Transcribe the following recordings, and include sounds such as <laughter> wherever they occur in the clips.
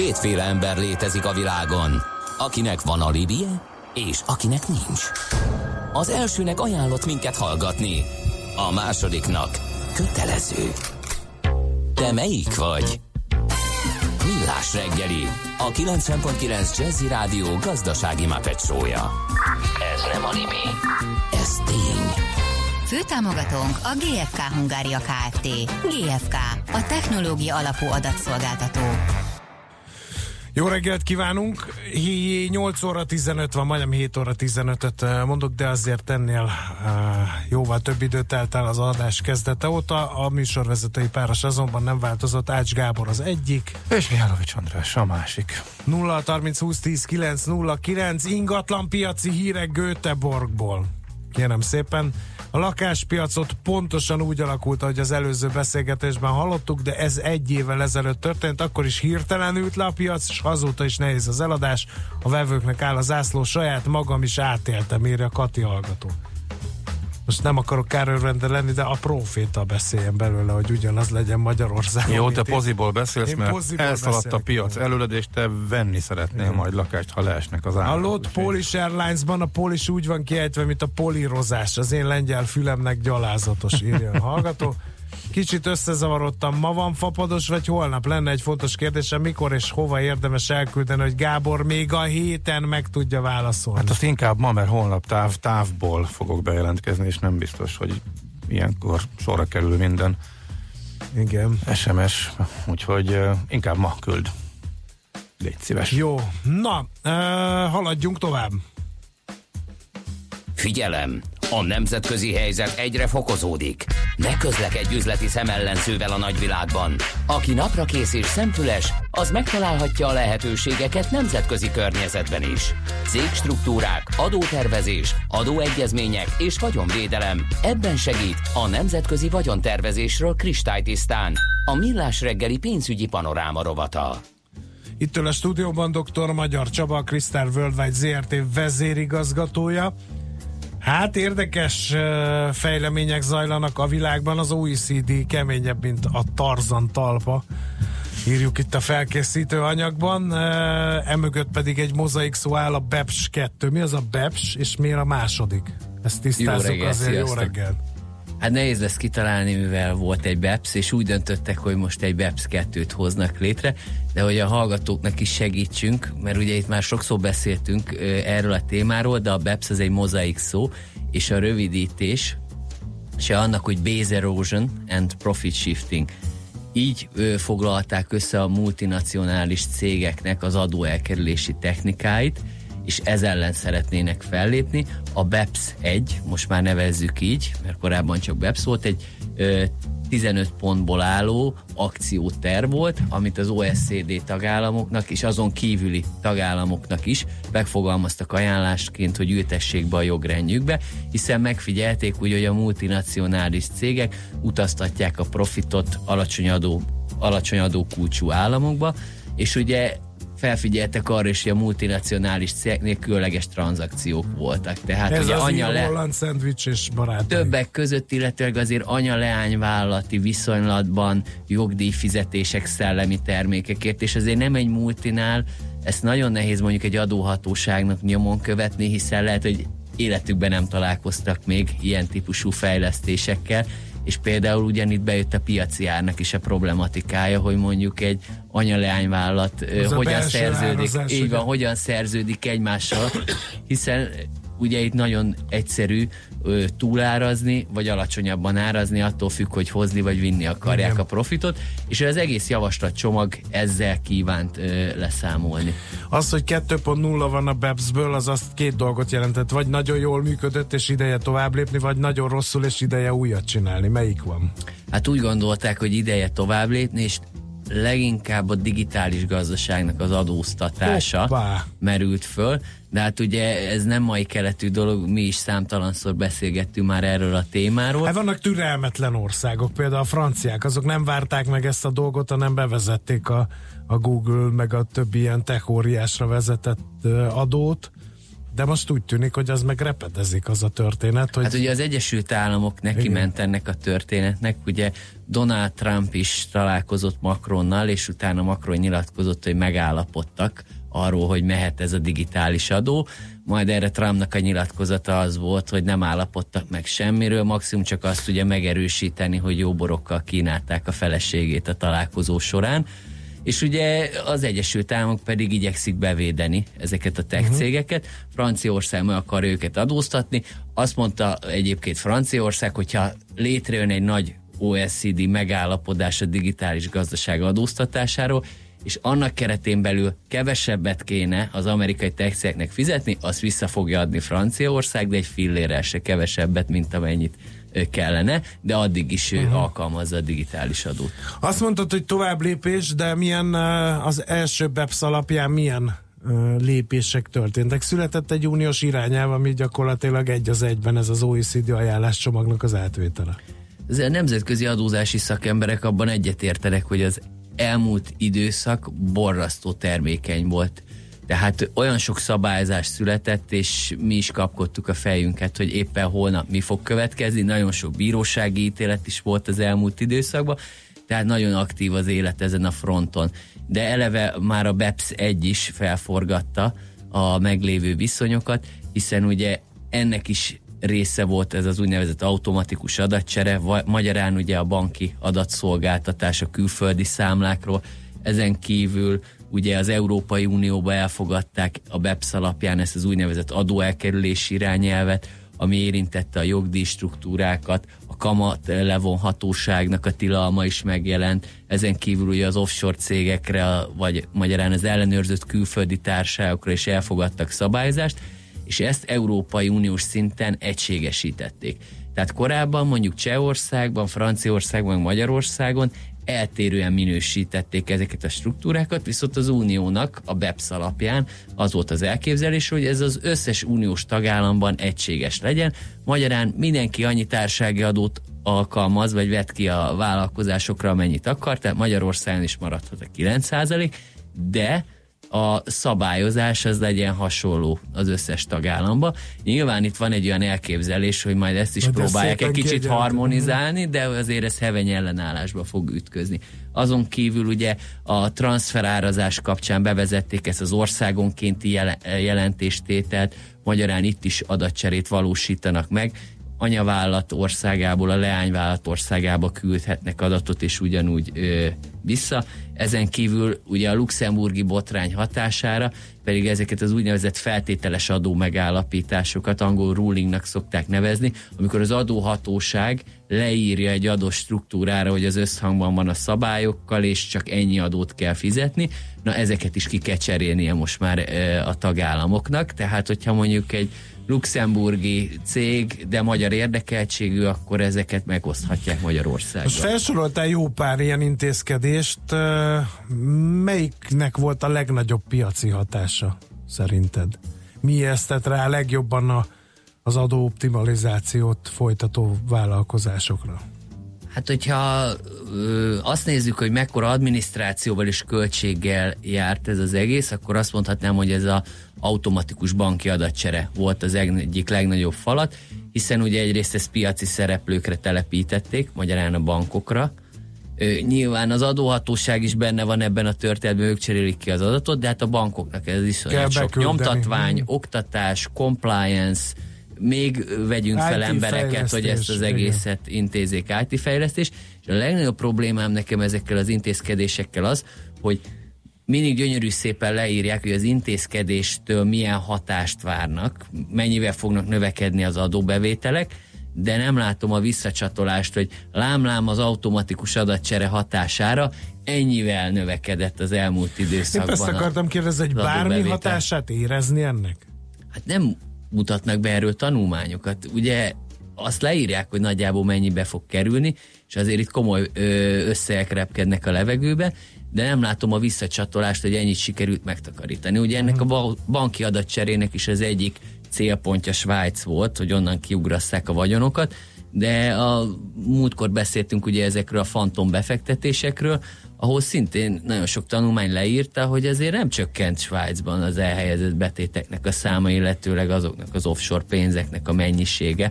Kétféle ember létezik a világon, akinek van alibije, és akinek nincs. Az elsőnek ajánlott minket hallgatni, a másodiknak kötelező. Te melyik vagy? Millás reggeli, a 90.9 Jazzy Rádió gazdasági mapetsója. Ez nem animi, ez tény. Főtámogatónk a GFK Hungária Kft. GFK, a technológia alapú adatszolgáltató. Jó reggelt kívánunk! 8 óra 15 van, majdnem 7 óra 15-öt mondok, de azért ennél uh, jóval több időt telt el az adás kezdete óta. A műsorvezetői páros azonban nem változott. Ács Gábor az egyik. És Mihálovics András a másik. 0 30 20 10 9 0 9 ingatlan piaci hírek Göteborgból. Kérem szépen. A lakáspiacot pontosan úgy alakult, ahogy az előző beszélgetésben hallottuk, de ez egy évvel ezelőtt történt, akkor is hirtelen ült le a piac, és azóta is nehéz az eladás. A vevőknek áll a zászló, saját magam is átéltem, írja Kati hallgató most nem akarok kárőrvende lenni, de a proféta beszéljen belőle, hogy ugyanaz legyen Magyarországon. Jó, te poziból beszélsz, mert elszaladt a piac előled, és te venni szeretnél Igen. majd lakást, ha leesnek az árak. Hallott, Polish Airlines-ban a Polish úgy van kiejtve, mint a polírozás. Az én lengyel fülemnek gyalázatos, írja a hallgató. <laughs> Kicsit összezavarodtam, ma van fapados, vagy holnap? Lenne egy fontos kérdésem, mikor és hova érdemes elküldeni, hogy Gábor még a héten meg tudja válaszolni. Hát azt inkább ma, mert holnap táv, távból fogok bejelentkezni, és nem biztos, hogy ilyenkor sorra kerül minden. Igen. SMS, úgyhogy uh, inkább ma küld. Légy szíves. Jó, na, uh, haladjunk tovább. Figyelem! A nemzetközi helyzet egyre fokozódik. Ne közlekedj üzleti szemellenzővel a nagyvilágban. Aki napra kész és szemfüles, az megtalálhatja a lehetőségeket nemzetközi környezetben is. Cégstruktúrák, adótervezés, adóegyezmények és vagyonvédelem. Ebben segít a Nemzetközi Vagyontervezésről kristálytisztán. A Millás reggeli pénzügyi panoráma rovata. Itt a stúdióban dr. Magyar Csaba, a Crystal Worldwide ZRT vezérigazgatója. Hát érdekes fejlemények zajlanak a világban, az OECD keményebb, mint a Tarzan talpa. Írjuk itt a felkészítő anyagban, emögött pedig egy mozaik szó áll a BEPS 2. Mi az a BEPS, és miért a második? Ezt tisztázzuk jó reggel, azért, sziasztok. jó reggel. Hát nehéz lesz kitalálni, mivel volt egy BEPS, és úgy döntöttek, hogy most egy BEPS 2-t hoznak létre, de hogy a hallgatóknak is segítsünk, mert ugye itt már sokszor beszéltünk erről a témáról, de a BEPS az egy mozaik szó, és a rövidítés se annak, hogy base erosion and profit shifting. Így ö, foglalták össze a multinacionális cégeknek az adóelkerülési technikáit, és ez ellen szeretnének fellépni. A BEPS 1, most már nevezzük így, mert korábban csak BEPS volt, egy ö, 15 pontból álló akcióterv volt, amit az OSCD tagállamoknak és azon kívüli tagállamoknak is megfogalmaztak ajánlásként, hogy ültessék be a jogrendjükbe, hiszen megfigyelték úgy, hogy a multinacionális cégek utaztatják a profitot alacsony adó, alacsony adó kulcsú államokba, és ugye felfigyeltek arra is, hogy a multinacionális cégnél különleges tranzakciók voltak. Tehát Ez ugye az anya le... holland szendvics és barátai. Többek között, illetőleg azért anya-leányvállalati viszonylatban jogdíjfizetések szellemi termékekért, és azért nem egy multinál, ezt nagyon nehéz mondjuk egy adóhatóságnak nyomon követni, hiszen lehet, hogy életükben nem találkoztak még ilyen típusú fejlesztésekkel, és például ugyanitt bejött a piaci árnak is a problematikája, hogy mondjuk egy anya-leányvállalat hogyan szerződik, így van, hogyan szerződik egymással, hiszen ugye itt nagyon egyszerű ö, túlárazni, vagy alacsonyabban árazni, attól függ, hogy hozni vagy vinni akarják Igen. a profitot, és az egész javaslatcsomag ezzel kívánt ö, leszámolni. Az, hogy 2.0 van a BEPS-ből, az azt két dolgot jelentett, vagy nagyon jól működött, és ideje tovább lépni, vagy nagyon rosszul, és ideje újat csinálni. Melyik van? Hát úgy gondolták, hogy ideje tovább lépni, és leginkább a digitális gazdaságnak az adóztatása Hoppá. merült föl, de hát ugye ez nem mai keletű dolog, mi is számtalanszor beszélgettünk már erről a témáról. Hát vannak türelmetlen országok, például a franciák, azok nem várták meg ezt a dolgot, hanem bevezették a, a Google, meg a többi ilyen tech óriásra vezetett adót, De most úgy tűnik, hogy az meg repedezik az a történet, hogy... Hát ugye az Egyesült Államok neki Igen. ment ennek a történetnek, ugye Donald Trump is találkozott Macronnal, és utána Macron nyilatkozott, hogy megállapodtak arról, hogy mehet ez a digitális adó, majd erre Trumpnak a nyilatkozata az volt, hogy nem állapodtak meg semmiről, maximum csak azt ugye megerősíteni, hogy jó borokkal kínálták a feleségét a találkozó során és ugye az Egyesült Államok pedig igyekszik bevédeni ezeket a tech uh-huh. cégeket. Franciaország meg akar őket adóztatni. Azt mondta egyébként Franciaország, hogyha létrejön egy nagy OECD megállapodás a digitális gazdaság adóztatásáról, és annak keretén belül kevesebbet kéne az amerikai tech fizetni, azt vissza fogja adni Franciaország, de egy fillérrel se kevesebbet, mint amennyit kellene, de addig is uh-huh. alkalmazza a digitális adót. Azt mondtad, hogy tovább lépés, de milyen az első BEPS alapján milyen lépések történtek. Született egy uniós irányelv, ami gyakorlatilag egy az egyben ez az OECD ajánláscsomagnak az átvétele. Ez a nemzetközi adózási szakemberek abban egyetértenek, hogy az elmúlt időszak borrasztó termékeny volt tehát olyan sok szabályzás született, és mi is kapkodtuk a fejünket, hogy éppen holnap mi fog következni. Nagyon sok bírósági ítélet is volt az elmúlt időszakban, tehát nagyon aktív az élet ezen a fronton. De eleve már a BEPS 1 is felforgatta a meglévő viszonyokat, hiszen ugye ennek is része volt ez az úgynevezett automatikus adatcsere, magyarán ugye a banki adatszolgáltatás a külföldi számlákról, ezen kívül ugye az Európai Unióba elfogadták a BEPS alapján ezt az úgynevezett adóelkerülési irányelvet, ami érintette a jogdíj struktúrákat, a kamat levonhatóságnak a tilalma is megjelent, ezen kívül ugye az offshore cégekre, vagy magyarán az ellenőrzött külföldi társaságokra is elfogadtak szabályzást, és ezt Európai Uniós szinten egységesítették. Tehát korábban mondjuk Csehországban, Franciaországban, Magyarországon eltérően minősítették ezeket a struktúrákat, viszont az uniónak a BEPS alapján az volt az elképzelés, hogy ez az összes uniós tagállamban egységes legyen. Magyarán mindenki annyi társági adót alkalmaz, vagy vet ki a vállalkozásokra, amennyit akar, tehát Magyarországon is maradhat a 9 de a szabályozás az legyen hasonló az összes tagállamba. Nyilván itt van egy olyan elképzelés, hogy majd ezt is de próbálják egy kicsit harmonizálni, de azért ez heveny ellenállásba fog ütközni. Azon kívül ugye a transferárazás kapcsán bevezették ezt az országonkénti jelentéstételt, magyarán itt is adatcserét valósítanak meg, anyavállalat országából a leányvállalat országába küldhetnek adatot, és ugyanúgy ö, vissza. Ezen kívül ugye a luxemburgi botrány hatására pedig ezeket az úgynevezett feltételes adó megállapításokat angol rulingnak szokták nevezni, amikor az adóhatóság leírja egy adó struktúrára, hogy az összhangban van a szabályokkal, és csak ennyi adót kell fizetni. Na ezeket is ki kell cserélnie most már a tagállamoknak, tehát hogyha mondjuk egy luxemburgi cég, de magyar érdekeltségű, akkor ezeket megoszthatják Magyarországon. Most felsoroltál jó pár ilyen intézkedést. Melyiknek volt a legnagyobb piaci hatása szerinted? Mi eztet rá legjobban a, az adóoptimalizációt folytató vállalkozásokra? Hát, hogyha ö, azt nézzük, hogy mekkora adminisztrációval és költséggel járt ez az egész, akkor azt mondhatnám, hogy ez a automatikus banki adatcsere volt az egyik legnagyobb falat, hiszen ugye egyrészt ezt piaci szereplőkre telepítették, magyarán a bankokra, nyilván az adóhatóság is benne van ebben a történetben, ők cserélik ki az adatot, de hát a bankoknak ez is sok nyomtatvány, oktatás, compliance, még vegyünk IT fel embereket, hogy ezt az egészet igen. intézzék IT fejlesztés. És a legnagyobb problémám nekem ezekkel az intézkedésekkel az, hogy mindig gyönyörű szépen leírják, hogy az intézkedéstől milyen hatást várnak, mennyivel fognak növekedni az adóbevételek, de nem látom a visszacsatolást, hogy lámlám az automatikus adatcsere hatására ennyivel növekedett az elmúlt időszakban. Épp ezt akartam kérdezni, hogy bármi hatását érezni ennek? Hát nem mutatnak be erről tanulmányokat. Ugye azt leírják, hogy nagyjából mennyibe fog kerülni, és azért itt komoly összegek repkednek a levegőbe, de nem látom a visszacsatolást, hogy ennyit sikerült megtakarítani. Ugye ennek a banki adatcserének is az egyik célpontja Svájc volt, hogy onnan kiugrasszák a vagyonokat, de a múltkor beszéltünk ugye ezekről a fantom befektetésekről, ahol szintén nagyon sok tanulmány leírta, hogy azért nem csökkent Svájcban az elhelyezett betéteknek a száma, illetőleg azoknak az offshore pénzeknek a mennyisége.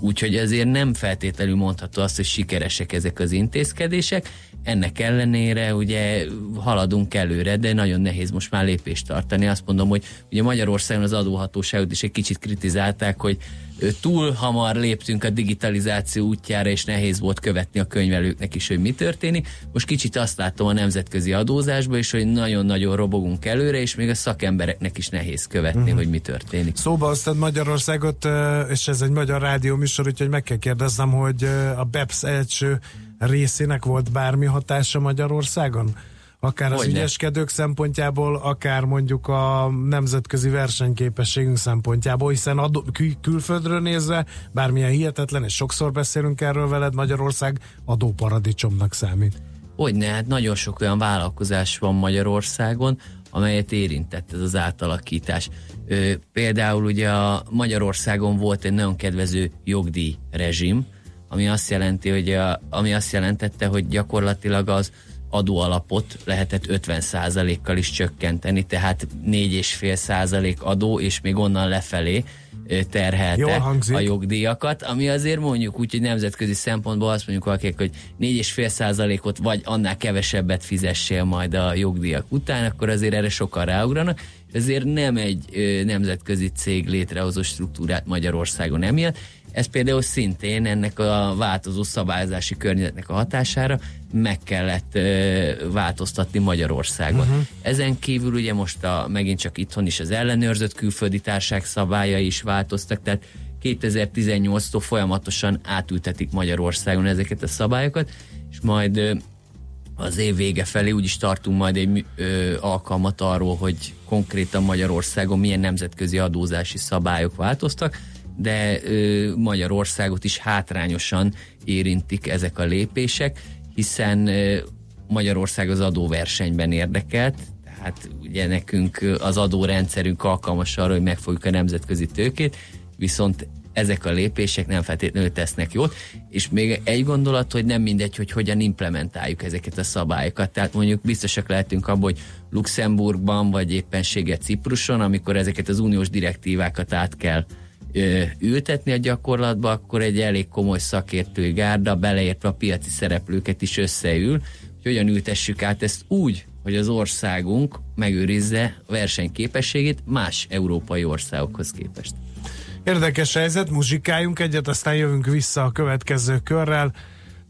Úgyhogy ezért nem feltétlenül mondható azt, hogy sikeresek ezek az intézkedések. Ennek ellenére ugye haladunk előre, de nagyon nehéz most már lépést tartani. Azt mondom, hogy ugye Magyarországon az adóhatóságot is egy kicsit kritizálták, hogy túl hamar léptünk a digitalizáció útjára, és nehéz volt követni a könyvelőknek is, hogy mi történik. Most kicsit azt látom a nemzetközi adózásban is, hogy nagyon-nagyon robogunk előre, és még a szakembereknek is nehéz követni, uh-huh. hogy mi történik. Szóba hoztad Magyarországot, és ez egy magyar rádió műsor, úgyhogy meg kell kérdeznem, hogy a BEPS első részének volt bármi hatása Magyarországon? Akár az Hogyne. ügyeskedők szempontjából, akár mondjuk a nemzetközi versenyképességünk szempontjából, hiszen adó, kül- külföldről nézve, bármilyen hihetetlen, és sokszor beszélünk erről veled, Magyarország adóparadicsomnak számít. Hogyne, hát nagyon sok olyan vállalkozás van Magyarországon, amelyet érintett ez az átalakítás. Ö, például ugye a Magyarországon volt egy nagyon kedvező jogdíj rezsim, ami azt jelenti, hogy a, ami azt jelentette, hogy gyakorlatilag az adóalapot lehetett 50%-kal is csökkenteni, tehát 4,5% adó, és még onnan lefelé terhelte a jogdíjakat, ami azért mondjuk úgy, hogy nemzetközi szempontból azt mondjuk valakik, hogy 4,5%-ot vagy annál kevesebbet fizessél majd a jogdíjak után, akkor azért erre sokan ráugranak, ezért nem egy nemzetközi cég létrehozó struktúrát Magyarországon emiatt, ez például szintén ennek a változó szabályozási környezetnek a hatására meg kellett ö, változtatni Magyarországon. Uh-huh. Ezen kívül ugye most a, megint csak itthon is az ellenőrzött külföldi társág szabályai is változtak, tehát 2018-tól folyamatosan átültetik Magyarországon ezeket a szabályokat, és majd ö, az év vége felé úgyis tartunk majd egy ö, alkalmat arról, hogy konkrétan Magyarországon milyen nemzetközi adózási szabályok változtak, de ö, Magyarországot is hátrányosan érintik ezek a lépések, hiszen ö, Magyarország az adóversenyben érdekelt, tehát ugye nekünk az adórendszerünk alkalmas arra, hogy megfogjuk a nemzetközi tőkét, viszont ezek a lépések nem feltétlenül tesznek jót, és még egy gondolat, hogy nem mindegy, hogy hogyan implementáljuk ezeket a szabályokat. Tehát mondjuk biztosak lehetünk abban, hogy Luxemburgban, vagy éppenséget Cipruson, amikor ezeket az uniós direktívákat át kell ültetni a gyakorlatba, akkor egy elég komoly szakértői gárda, beleértve a piaci szereplőket is összeül, hogy hogyan ültessük át ezt úgy, hogy az országunk megőrizze a versenyképességét más európai országokhoz képest. Érdekes helyzet, muzsikáljunk egyet, aztán jövünk vissza a következő körrel.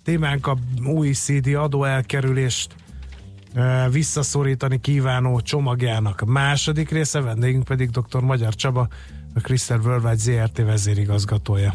Témánk a OECD adóelkerülést visszaszorítani kívánó csomagjának második része, vendégünk pedig dr. Magyar Csaba, a Crystal Worldwide ZRT vezérigazgatója.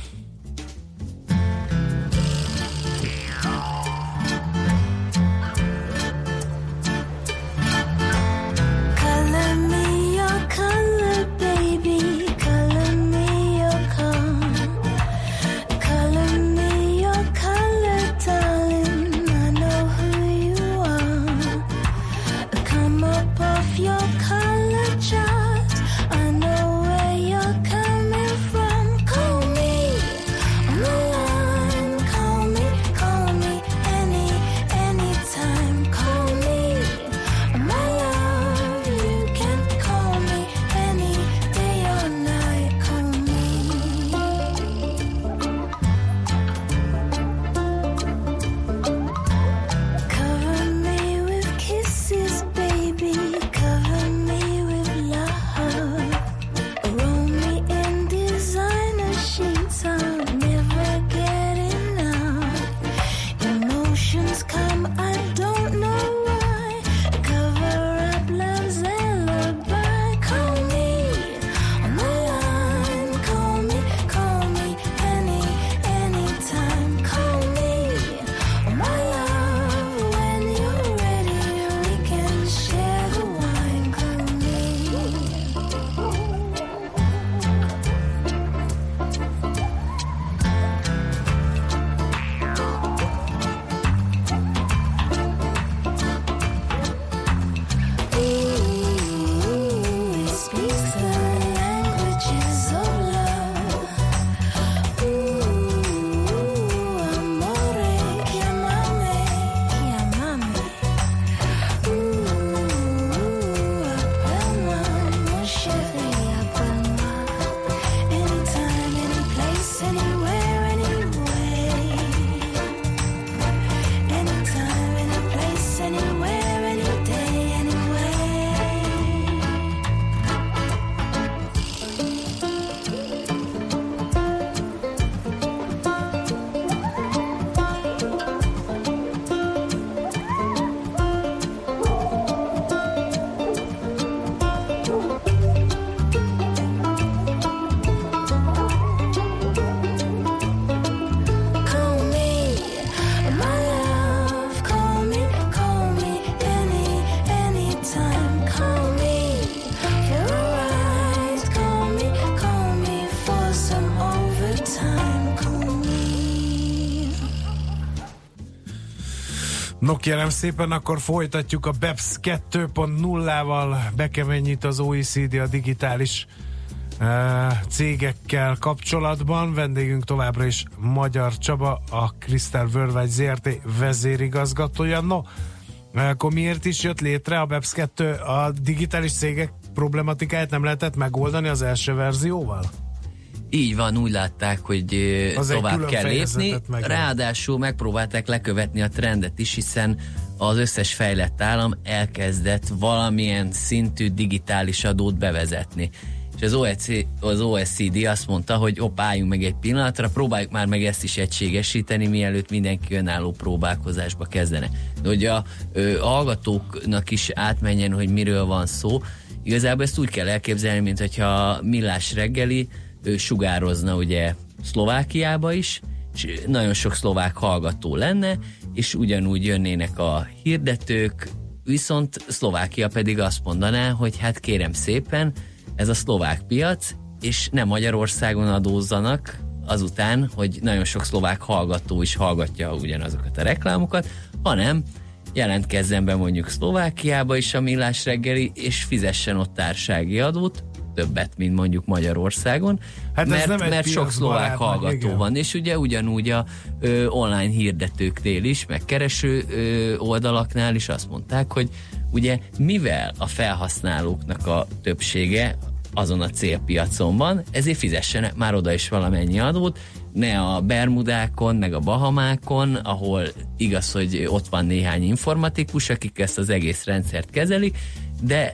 No kérem szépen, akkor folytatjuk a BEPS 2.0-val, bekemennyit az OECD a digitális uh, cégekkel kapcsolatban. Vendégünk továbbra is Magyar Csaba, a Crystal Worldwide ZRT vezérigazgatója. No, akkor miért is jött létre a BEPS 2? A digitális cégek problematikáját nem lehetett megoldani az első verzióval? Így van, úgy látták, hogy Az tovább kell lépni. Meg Ráadásul megpróbálták lekövetni a trendet is, hiszen az összes fejlett állam elkezdett valamilyen szintű digitális adót bevezetni. És az, OECD, az OECD azt mondta, hogy op, álljunk meg egy pillanatra, próbáljuk már meg ezt is egységesíteni, mielőtt mindenki önálló próbálkozásba kezdene. De hogy a, a hallgatóknak is átmenjen, hogy miről van szó, igazából ezt úgy kell elképzelni, mint hogyha millás reggeli, ő sugározna ugye Szlovákiába is, és nagyon sok szlovák hallgató lenne, és ugyanúgy jönnének a hirdetők, viszont Szlovákia pedig azt mondaná, hogy hát kérem szépen, ez a szlovák piac, és nem Magyarországon adózzanak azután, hogy nagyon sok szlovák hallgató is hallgatja ugyanazokat a reklámokat, hanem jelentkezzen be mondjuk Szlovákiába is a millás reggeli, és fizessen ott társági adót, többet, mint mondjuk Magyarországon, hát mert, nem mert sok szlovák hallgató igen. van, és ugye ugyanúgy a ö, online hirdetőknél is, meg kereső ö, oldalaknál is azt mondták, hogy ugye mivel a felhasználóknak a többsége azon a célpiacon van, ezért fizessenek már oda is valamennyi adót, ne a Bermudákon, meg a Bahamákon, ahol igaz, hogy ott van néhány informatikus, akik ezt az egész rendszert kezelik, de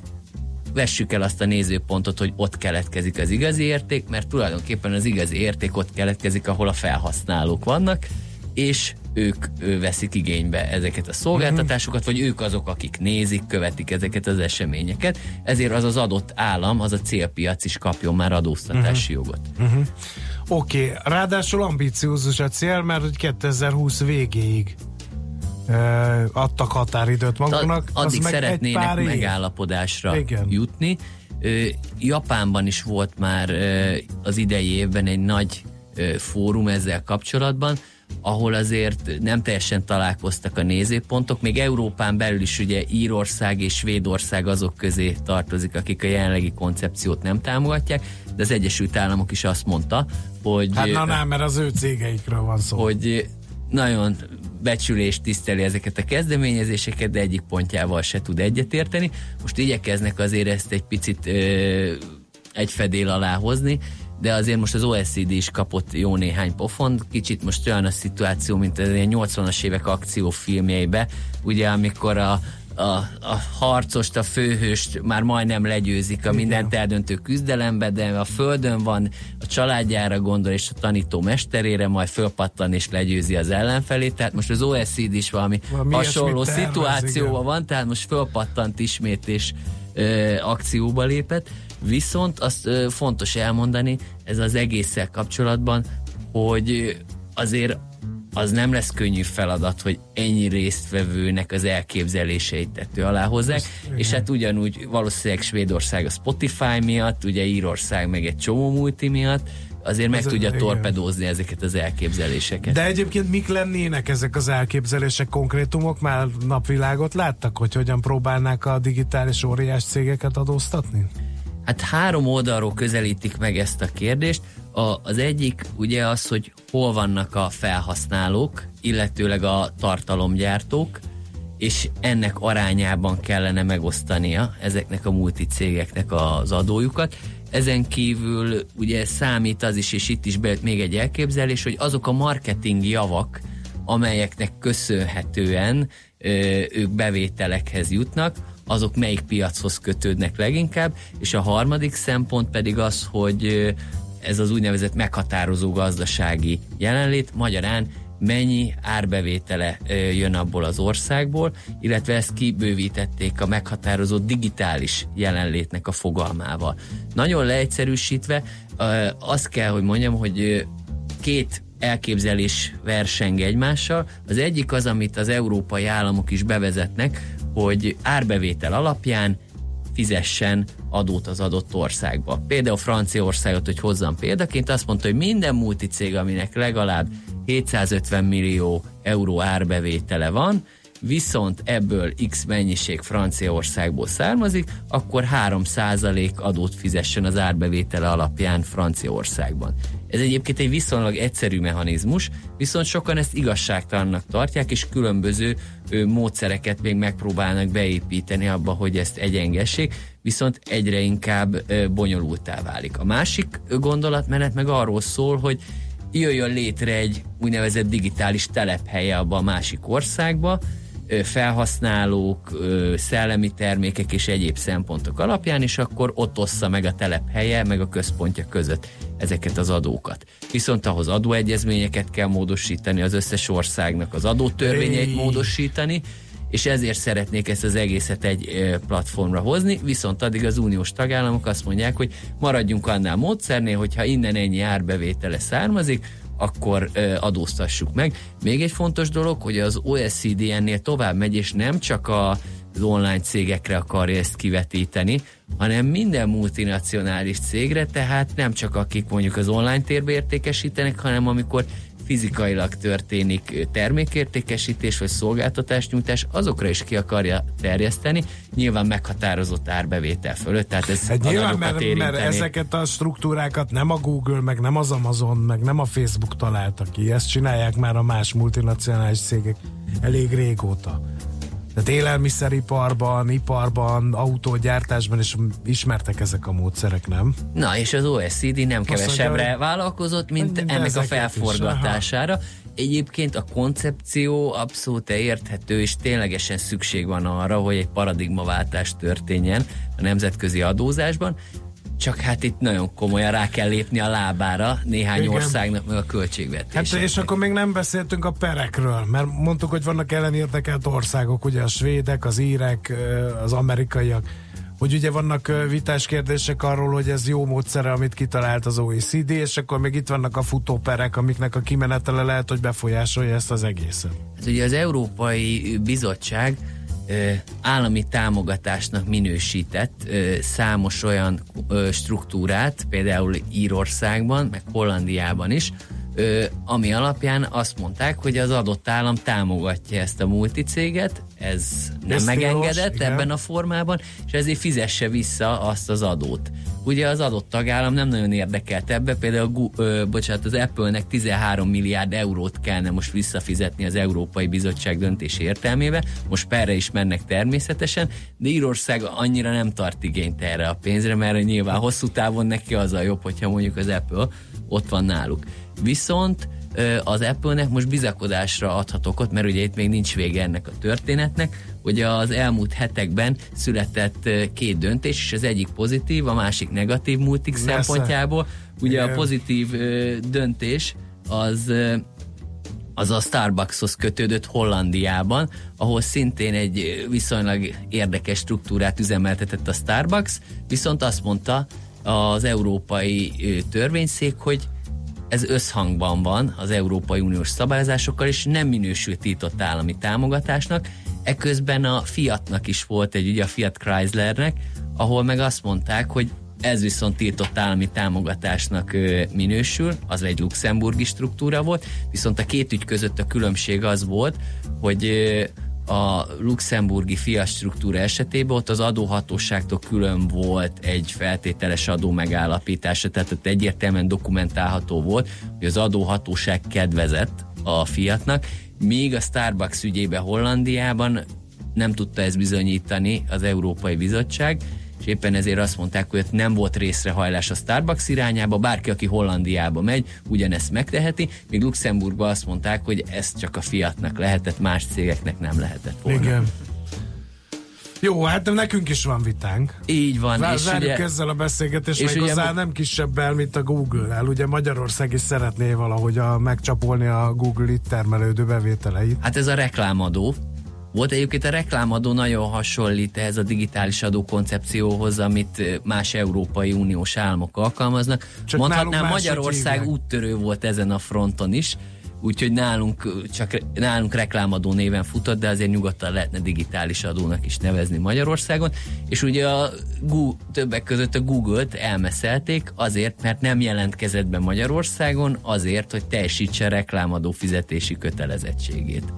vessük el azt a nézőpontot, hogy ott keletkezik az igazi érték, mert tulajdonképpen az igazi érték ott keletkezik, ahol a felhasználók vannak, és ők ő veszik igénybe ezeket a szolgáltatásokat, vagy ők azok, akik nézik, követik ezeket az eseményeket, ezért az az adott állam, az a célpiac is kapjon már adóztatási uh-huh. jogot. Uh-huh. Oké, okay. ráadásul ambiciózus a cél, mert hogy 2020 végéig adtak határidőt magunknak. Ad, addig szeretnének megállapodásra Igen. jutni. Japánban is volt már az idei évben egy nagy fórum ezzel kapcsolatban, ahol azért nem teljesen találkoztak a nézőpontok, még Európán belül is ugye Írország és Svédország azok közé tartozik, akik a jelenlegi koncepciót nem támogatják, de az Egyesült Államok is azt mondta, hogy... Hát na nem, mert az ő cégeikről van szó. Hogy nagyon becsülést tiszteli ezeket a kezdeményezéseket, de egyik pontjával se tud egyetérteni. Most igyekeznek azért ezt egy picit ö, egy fedél alá hozni, de azért most az OSCD is kapott jó néhány pofont, kicsit most olyan a szituáció, mint az 80-as évek akciófilmjeibe, ugye amikor a, a, a harcost, a főhőst már majdnem legyőzik a mindent eldöntő küzdelembe, de a földön van, a családjára gondol, és a tanító mesterére, majd fölpattan és legyőzi az ellenfelét. Tehát most az OSCD is valami, valami hasonló szituációban van, tehát most fölpattant ismét és ö, akcióba lépett. Viszont azt ö, fontos elmondani, ez az egésszel kapcsolatban, hogy azért az nem lesz könnyű feladat, hogy ennyi résztvevőnek az elképzeléseit tető alá hozzák, és hát ugyanúgy valószínűleg Svédország a Spotify miatt, ugye Írország meg egy csomó multi miatt, azért meg Ez tudja igen. torpedózni ezeket az elképzeléseket. De egyébként mik lennének ezek az elképzelések, konkrétumok? Már napvilágot láttak, hogy hogyan próbálnák a digitális óriás cégeket adóztatni? Hát három oldalról közelítik meg ezt a kérdést. A, az egyik ugye az, hogy hol vannak a felhasználók, illetőleg a tartalomgyártók, és ennek arányában kellene megosztania ezeknek a multicégeknek az adójukat. Ezen kívül ugye számít az is, és itt is bejött még egy elképzelés, hogy azok a marketing javak, amelyeknek köszönhetően ö, ők bevételekhez jutnak, azok melyik piachoz kötődnek leginkább, és a harmadik szempont pedig az, hogy ez az úgynevezett meghatározó gazdasági jelenlét, magyarán mennyi árbevétele jön abból az országból, illetve ezt kibővítették a meghatározó digitális jelenlétnek a fogalmával. Nagyon leegyszerűsítve azt kell, hogy mondjam, hogy két elképzelés verseng egymással. Az egyik az, amit az európai államok is bevezetnek, hogy árbevétel alapján fizessen adót az adott országba. Például Franciaországot, hogy hozzam példaként, azt mondta, hogy minden multicég, aminek legalább 750 millió euró árbevétele van, viszont ebből X mennyiség Franciaországból származik, akkor 3% adót fizessen az árbevétele alapján Franciaországban. Ez egyébként egy viszonylag egyszerű mechanizmus, viszont sokan ezt igazságtalannak tartják, és különböző módszereket még megpróbálnak beépíteni abba, hogy ezt egyengessék, viszont egyre inkább bonyolultá válik. A másik gondolatmenet meg arról szól, hogy jöjjön létre egy úgynevezett digitális telephelye abba a másik országba, felhasználók, szellemi termékek és egyéb szempontok alapján, és akkor ott ossza meg a telephelye, meg a központja között ezeket az adókat. Viszont ahhoz adóegyezményeket kell módosítani, az összes országnak az adótörvényeit módosítani, és ezért szeretnék ezt az egészet egy platformra hozni, viszont addig az uniós tagállamok azt mondják, hogy maradjunk annál módszernél, hogyha innen ennyi árbevétele származik, akkor adóztassuk meg. Még egy fontos dolog, hogy az OECD ennél tovább megy, és nem csak a, az online cégekre akarja ezt kivetíteni, hanem minden multinacionális cégre, tehát nem csak akik mondjuk az online térbe értékesítenek, hanem amikor fizikailag történik termékértékesítés vagy szolgáltatásnyújtás, azokra is ki akarja terjeszteni, nyilván meghatározott árbevétel fölött, tehát ez hát nyilván, mert, mert ezeket a struktúrákat nem a Google, meg nem az Amazon, meg nem a Facebook találta ki, ezt csinálják már a más multinacionális cégek elég régóta. Tehát élelmiszeriparban, iparban, autógyártásban is ismertek ezek a módszerek, nem? Na, és az OECD nem kevesebbre mondja, vállalkozott, mint ennek a felforgatására. Is, Egyébként a koncepció abszolút érthető, és ténylegesen szükség van arra, hogy egy paradigmaváltás történjen a nemzetközi adózásban, csak hát itt nagyon komolyan rá kell lépni a lábára néhány Igen. országnak, meg a költségvetésnek. Hát és akkor még nem beszéltünk a perekről, mert mondtuk, hogy vannak ellenérdekelt országok, ugye a svédek, az írek, az amerikaiak, hogy ugye vannak vitás kérdések arról, hogy ez jó módszere, amit kitalált az OECD, és akkor még itt vannak a futóperek, amiknek a kimenetele lehet, hogy befolyásolja ezt az egészet. Hát ugye az Európai Bizottság állami támogatásnak minősített számos olyan struktúrát, például Írországban, meg Hollandiában is, ami alapján azt mondták, hogy az adott állam támogatja ezt a multicéget, ez nem ez megengedett tilos, ebben a formában, és ezért fizesse vissza azt az adót. Ugye az adott tagállam nem nagyon érdekelt ebbe, például ö, bocsánat, az Apple-nek 13 milliárd eurót kellene most visszafizetni az Európai Bizottság döntési értelmébe, most perre is mennek természetesen, de Írország annyira nem tart igényt erre a pénzre, mert nyilván hosszú távon neki az a jobb, hogyha mondjuk az Apple ott van náluk. Viszont az Apple-nek most bizakodásra adhat okot, mert ugye itt még nincs vége ennek a történetnek, hogy az elmúlt hetekben született két döntés, és az egyik pozitív, a másik negatív multik Messze. szempontjából. Ugye Igen. a pozitív döntés az az a Starbuckshoz kötődött Hollandiában, ahol szintén egy viszonylag érdekes struktúrát üzemeltetett a Starbucks, viszont azt mondta az európai törvényszék, hogy ez összhangban van az Európai Uniós szabályozásokkal, és nem minősül tiltott állami támogatásnak. Eközben a Fiatnak is volt egy ugye a Fiat Chryslernek, ahol meg azt mondták, hogy ez viszont tiltott állami támogatásnak minősül, az egy luxemburgi struktúra volt, viszont a két ügy között a különbség az volt, hogy a luxemburgi fiat struktúra esetében ott az adóhatóságtól külön volt egy feltételes adó megállapítása, tehát ott egyértelműen dokumentálható volt, hogy az adóhatóság kedvezett a fiatnak, míg a Starbucks ügyében Hollandiában nem tudta ezt bizonyítani az Európai Bizottság, és éppen ezért azt mondták, hogy nem volt részrehajlás a Starbucks irányába, bárki, aki Hollandiába megy, ugyanezt megteheti, míg Luxemburgban azt mondták, hogy ez csak a fiatnak lehetett, más cégeknek nem lehetett volna. Igen. Jó, hát nekünk is van vitánk. Így van. Vár, és várjuk ugye, ezzel a beszélgetést, és meg hozzá nem kisebbel, mint a Google-el. Ugye Magyarország is szeretné valahogy a, megcsapolni a Google itt termelődő bevételeit. Hát ez a reklámadó, volt egyébként a reklámadó nagyon hasonlít ehhez a digitális adó koncepcióhoz, amit más Európai Uniós államok alkalmaznak. Csak Mondhatnám, Magyarország úttörő volt ezen a fronton is, úgyhogy nálunk csak nálunk reklámadó néven futott, de azért nyugodtan lehetne digitális adónak is nevezni Magyarországon, és ugye a Google, többek között a Google-t elmeszelték azért, mert nem jelentkezett be Magyarországon, azért, hogy teljesítse reklámadó fizetési kötelezettségét.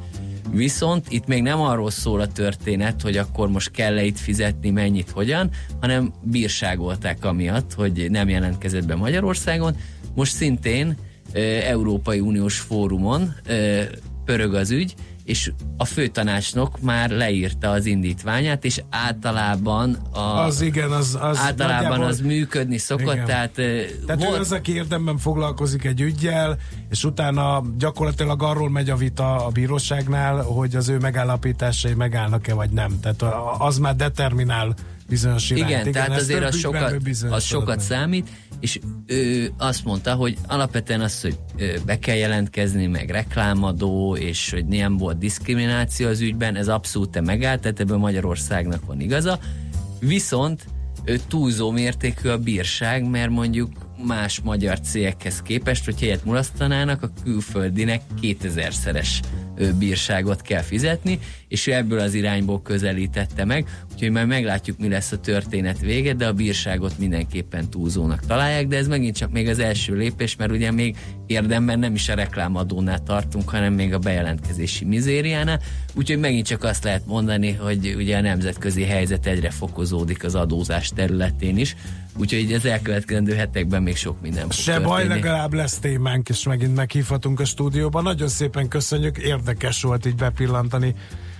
Viszont itt még nem arról szól a történet, hogy akkor most kell-e itt fizetni, mennyit, hogyan, hanem bírságolták amiatt, hogy nem jelentkezett be Magyarországon. Most szintén Európai Uniós fórumon pörög az ügy, és a főtanácsnok már leírta az indítványát, és általában a, az igen, az, az általában az működni szokott, igen. tehát, tehát volt, ő az, aki érdemben foglalkozik egy ügyjel, és utána gyakorlatilag arról megy a vita a bíróságnál, hogy az ő megállapításai megállnak-e vagy nem. Tehát az már determinál bizonyos irányt. Igen, igen tehát azért az sokat, az sokat számít, és ő azt mondta, hogy alapvetően az, hogy be kell jelentkezni, meg reklámadó, és hogy nem volt diszkrimináció az ügyben, ez abszolút megállt, tehát ebben Magyarországnak van igaza. Viszont túlzó mértékű a bírság, mert mondjuk más magyar cégekhez képest, hogy helyet mulasztanának, a külföldinek 2000-szeres bírságot kell fizetni, és ő ebből az irányból közelítette meg, úgyhogy majd meglátjuk, mi lesz a történet vége, de a bírságot mindenképpen túlzónak találják, de ez megint csak még az első lépés, mert ugye még érdemben nem is a reklámadónál tartunk, hanem még a bejelentkezési mizériánál, úgyhogy megint csak azt lehet mondani, hogy ugye a nemzetközi helyzet egyre fokozódik az adózás területén is, úgyhogy az elkövetkezendő hetekben még sok minden fog Se történni. baj, legalább lesz témánk, és megint meghívhatunk a stúdióban. Nagyon szépen köszönjük, érdekes volt így bepillantani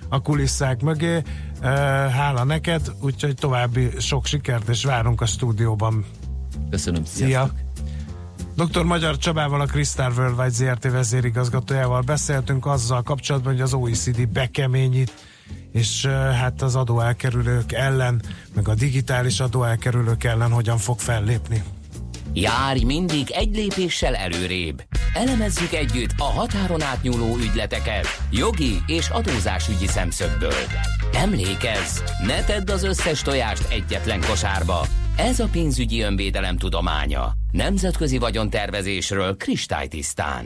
a kulisszák mögé. Hála neked, úgyhogy további sok sikert, és várunk a stúdióban. Köszönöm, Szia! Dr. Magyar Csabával, a Crystal Worldwide ZRT vezérigazgatójával beszéltünk azzal kapcsolatban, hogy az OECD bekeményít, és hát az adóelkerülők ellen, meg a digitális adóelkerülők ellen hogyan fog fellépni. Járj mindig egy lépéssel előrébb. Elemezzük együtt a határon átnyúló ügyleteket jogi és adózásügyi szemszögből. Emlékezz, ne tedd az összes tojást egyetlen kosárba. Ez a pénzügyi önvédelem tudománya. Nemzetközi vagyontervezésről kristálytisztán.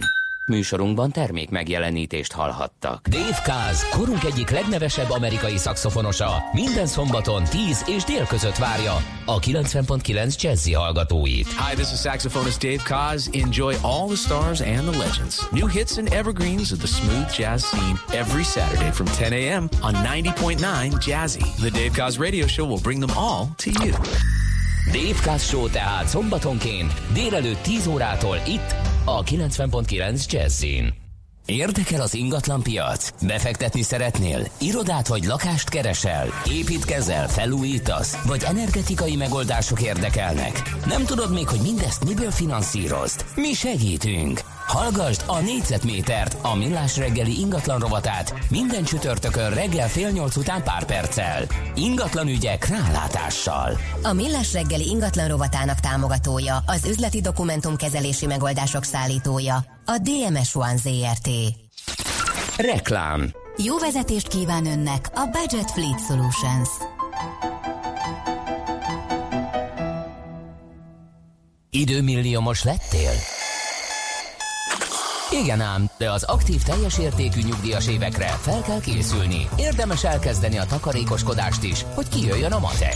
Műsorunkban termék megjelenítést hallhattak. Dave Kaz, korunk egyik legnevesebb amerikai szakszofonosa, minden szombaton 10 és dél között várja a 90.9 Jazzy hallgatóit. Hi, this is saxophonist Dave Kaz. Enjoy all the stars and the legends. New hits and evergreens of the smooth jazz scene every Saturday from 10 a.m. on 90.9 Jazzy. The Dave Kaz radio show will bring them all to you. Dave Kaz Show tehát szombatonként délelőtt 10 órától itt a 90.9 Jazzin. Érdekel az ingatlan piac? Befektetni szeretnél? Irodát vagy lakást keresel? Építkezel, felújítasz? Vagy energetikai megoldások érdekelnek? Nem tudod még, hogy mindezt miből finanszírozd? Mi segítünk! Hallgasd a négyzetmétert, a millás reggeli ingatlan rovatát minden csütörtökön reggel fél nyolc után pár perccel. Ingatlan ügyek rálátással. A millás reggeli ingatlan rovatának támogatója, az üzleti dokumentumkezelési megoldások szállítója, a DMS One ZRT. Reklám Jó vezetést kíván önnek a Budget Fleet Solutions. Időmilliómos lettél? Igen ám, de az aktív teljes értékű nyugdíjas évekre fel kell készülni. Érdemes elkezdeni a takarékoskodást is, hogy kijöjjön a matek.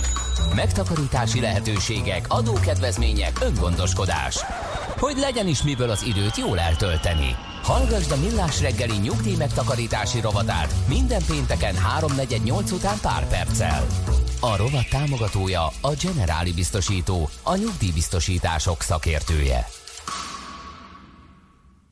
Megtakarítási lehetőségek, adókedvezmények, öngondoskodás. Hogy legyen is miből az időt jól eltölteni. Hallgasd a Millás reggeli nyugdíj megtakarítási rovatát minden pénteken 3.48 után pár perccel. A rovat támogatója a Generáli Biztosító, a nyugdíjbiztosítások szakértője.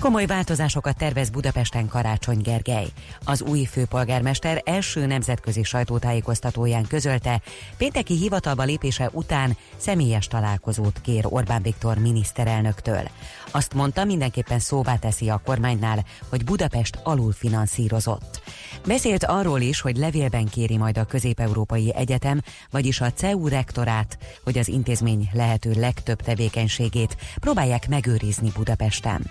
Komoly változásokat tervez Budapesten Karácsony Gergely. Az új főpolgármester első nemzetközi sajtótájékoztatóján közölte, pénteki hivatalba lépése után személyes találkozót kér Orbán Viktor miniszterelnöktől. Azt mondta, mindenképpen szóvá teszi a kormánynál, hogy Budapest alulfinanszírozott. Beszélt arról is, hogy levélben kéri majd a Közép-Európai Egyetem, vagyis a CEU rektorát, hogy az intézmény lehető legtöbb tevékenységét próbálják megőrizni Budapesten.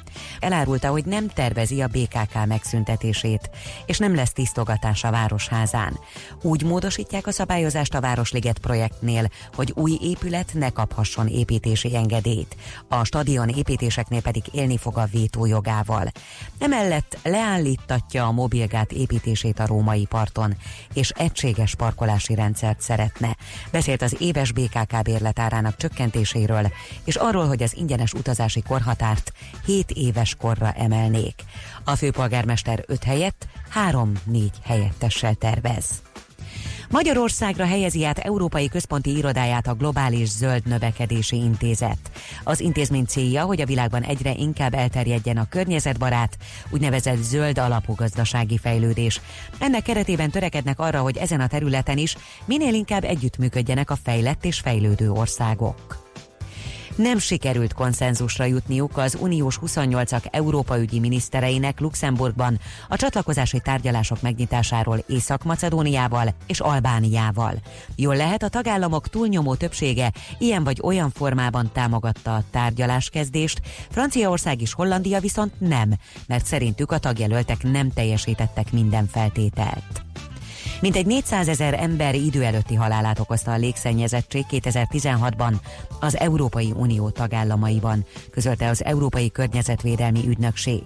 Elárulta, hogy nem tervezi a BKK megszüntetését, és nem lesz tisztogatás a Városházán. Úgy módosítják a szabályozást a Városliget projektnél, hogy új épület ne kaphasson építési engedélyt. A stadion építéseknél pedig élni fog a vétójogával. Emellett leállítatja a mobilgát építési működését a római parton, és egységes parkolási rendszert szeretne. Beszélt az éves BKK bérletárának csökkentéséről, és arról, hogy az ingyenes utazási korhatárt 7 éves korra emelnék. A főpolgármester 5 helyett 3-4 helyettessel tervez. Magyarországra helyezi át Európai Központi Irodáját a Globális Zöld Növekedési Intézet. Az intézmény célja, hogy a világban egyre inkább elterjedjen a környezetbarát, úgynevezett zöld alapú gazdasági fejlődés. Ennek keretében törekednek arra, hogy ezen a területen is minél inkább együttműködjenek a fejlett és fejlődő országok nem sikerült konszenzusra jutniuk az uniós 28-ak Európa ügyi minisztereinek Luxemburgban a csatlakozási tárgyalások megnyitásáról Észak-Macedóniával és Albániával. Jól lehet a tagállamok túlnyomó többsége ilyen vagy olyan formában támogatta a tárgyaláskezdést, Franciaország és Hollandia viszont nem, mert szerintük a tagjelöltek nem teljesítettek minden feltételt. Mintegy 400 ezer ember idő előtti halálát okozta a légszennyezettség 2016-ban az Európai Unió tagállamaiban, közölte az Európai Környezetvédelmi Ügynökség.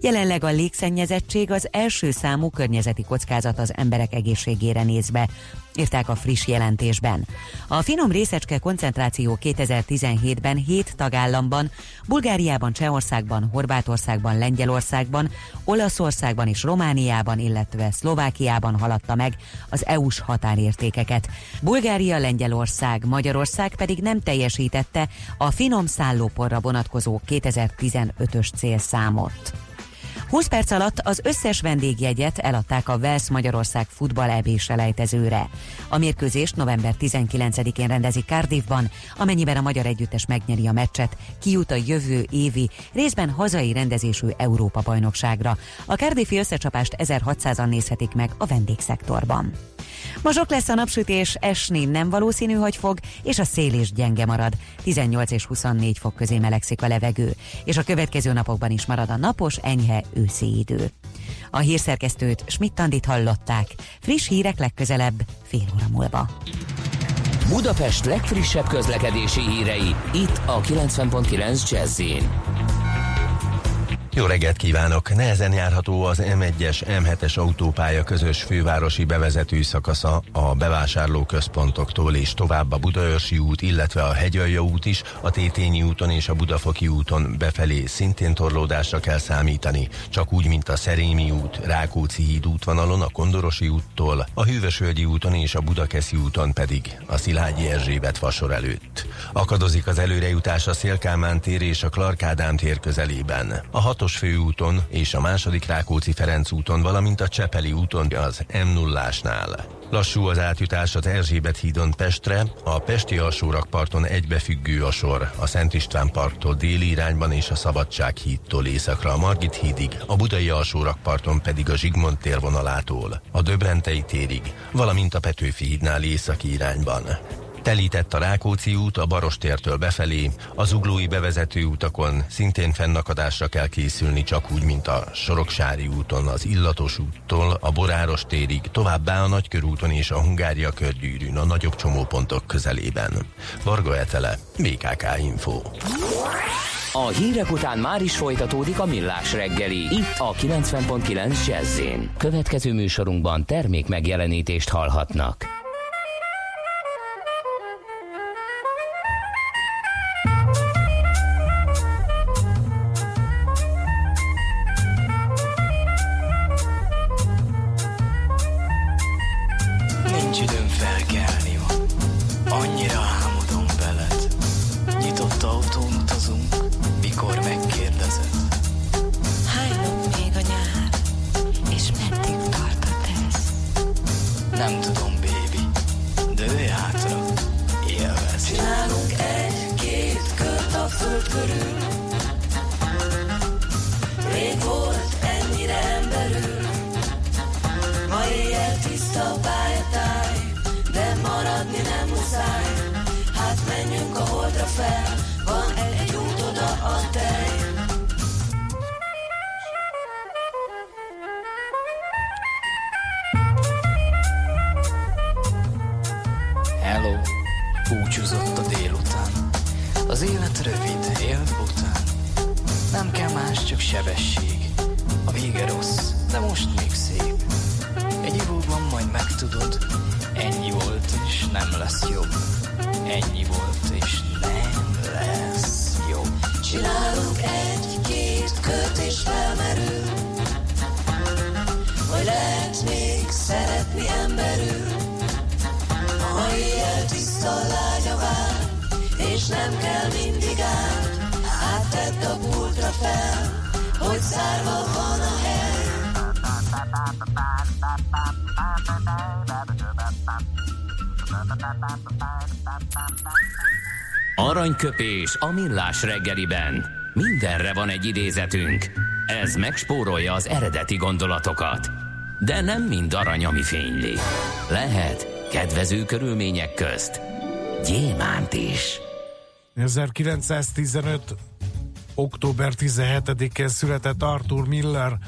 Jelenleg a légszennyezettség az első számú környezeti kockázat az emberek egészségére nézve, írták a friss jelentésben. A finom részecske koncentráció 2017-ben 7 tagállamban, Bulgáriában, Csehországban, Horvátországban, Lengyelországban, Olaszországban és Romániában, illetve Szlovákiában haladta meg az EU-s határértékeket. Bulgária, Lengyelország, Magyarország pedig nem teljesítette a finom szállóporra vonatkozó 2015-ös célszámot. 20 perc alatt az összes vendégjegyet eladták a Wales Magyarország futball EB selejtezőre. A mérkőzést november 19-én rendezik Cardiffban, amennyiben a magyar együttes megnyeri a meccset, kijut a jövő évi, részben hazai rendezésű Európa-bajnokságra. A Cardiffi összecsapást 1600-an nézhetik meg a vendégszektorban. Ma sok lesz a napsütés, esni nem valószínű, hogy fog, és a szél is gyenge marad. 18 és 24 fok közé melegszik a levegő, és a következő napokban is marad a napos, enyhe őszi idő. A hírszerkesztőt Schmidt-Tandit hallották. Friss hírek legközelebb, fél óra múlva. Budapest legfrissebb közlekedési hírei, itt a 90.9 jazz jó reggelt kívánok! Nehezen járható az M1-es, M7-es autópálya közös fővárosi bevezető szakasza a bevásárlóközpontoktól és tovább a Budaörsi út, illetve a Hegyalja út is, a Tétényi úton és a Budafoki úton befelé szintén torlódásra kell számítani, csak úgy, mint a Szerémi út, Rákóczi híd útvonalon, a Kondorosi úttól, a Hűvösvölgyi úton és a Budakeszi úton pedig a Szilágyi Erzsébet vasor előtt. Akadozik az előrejutás a Szélkámán tér és a Klarkádám tér közelében. A hatos hatos főúton és a második Rákóczi-Ferenc úton, valamint a Csepeli úton az m 0 Lassú az átjutás az Erzsébet hídon Pestre, a Pesti alsórakparton egybefüggő a sor, a Szent István parktól déli irányban és a Szabadság hídtól északra a Margit hídig, a Budai alsórakparton pedig a Zsigmond térvonalától, a Döbrentei térig, valamint a Petőfi hídnál északi irányban. Telített a Rákóczi út a Barostértől befelé, az uglói bevezető utakon szintén fennakadásra kell készülni csak úgy, mint a Soroksári úton, az Illatos úttól, a Boráros térig, továbbá a Nagykörúton és a Hungária körgyűrűn a nagyobb csomópontok közelében. Varga Etele, BKK Info. A hírek után már is folytatódik a millás reggeli, itt a 90.9 jazz Következő műsorunkban termék megjelenítést hallhatnak. Aranyköpés a millás reggeliben. Mindenre van egy idézetünk. Ez megspórolja az eredeti gondolatokat. De nem mind arany, ami fényli. Lehet kedvező körülmények közt gyémánt is. 1915. október 17-én született Arthur Miller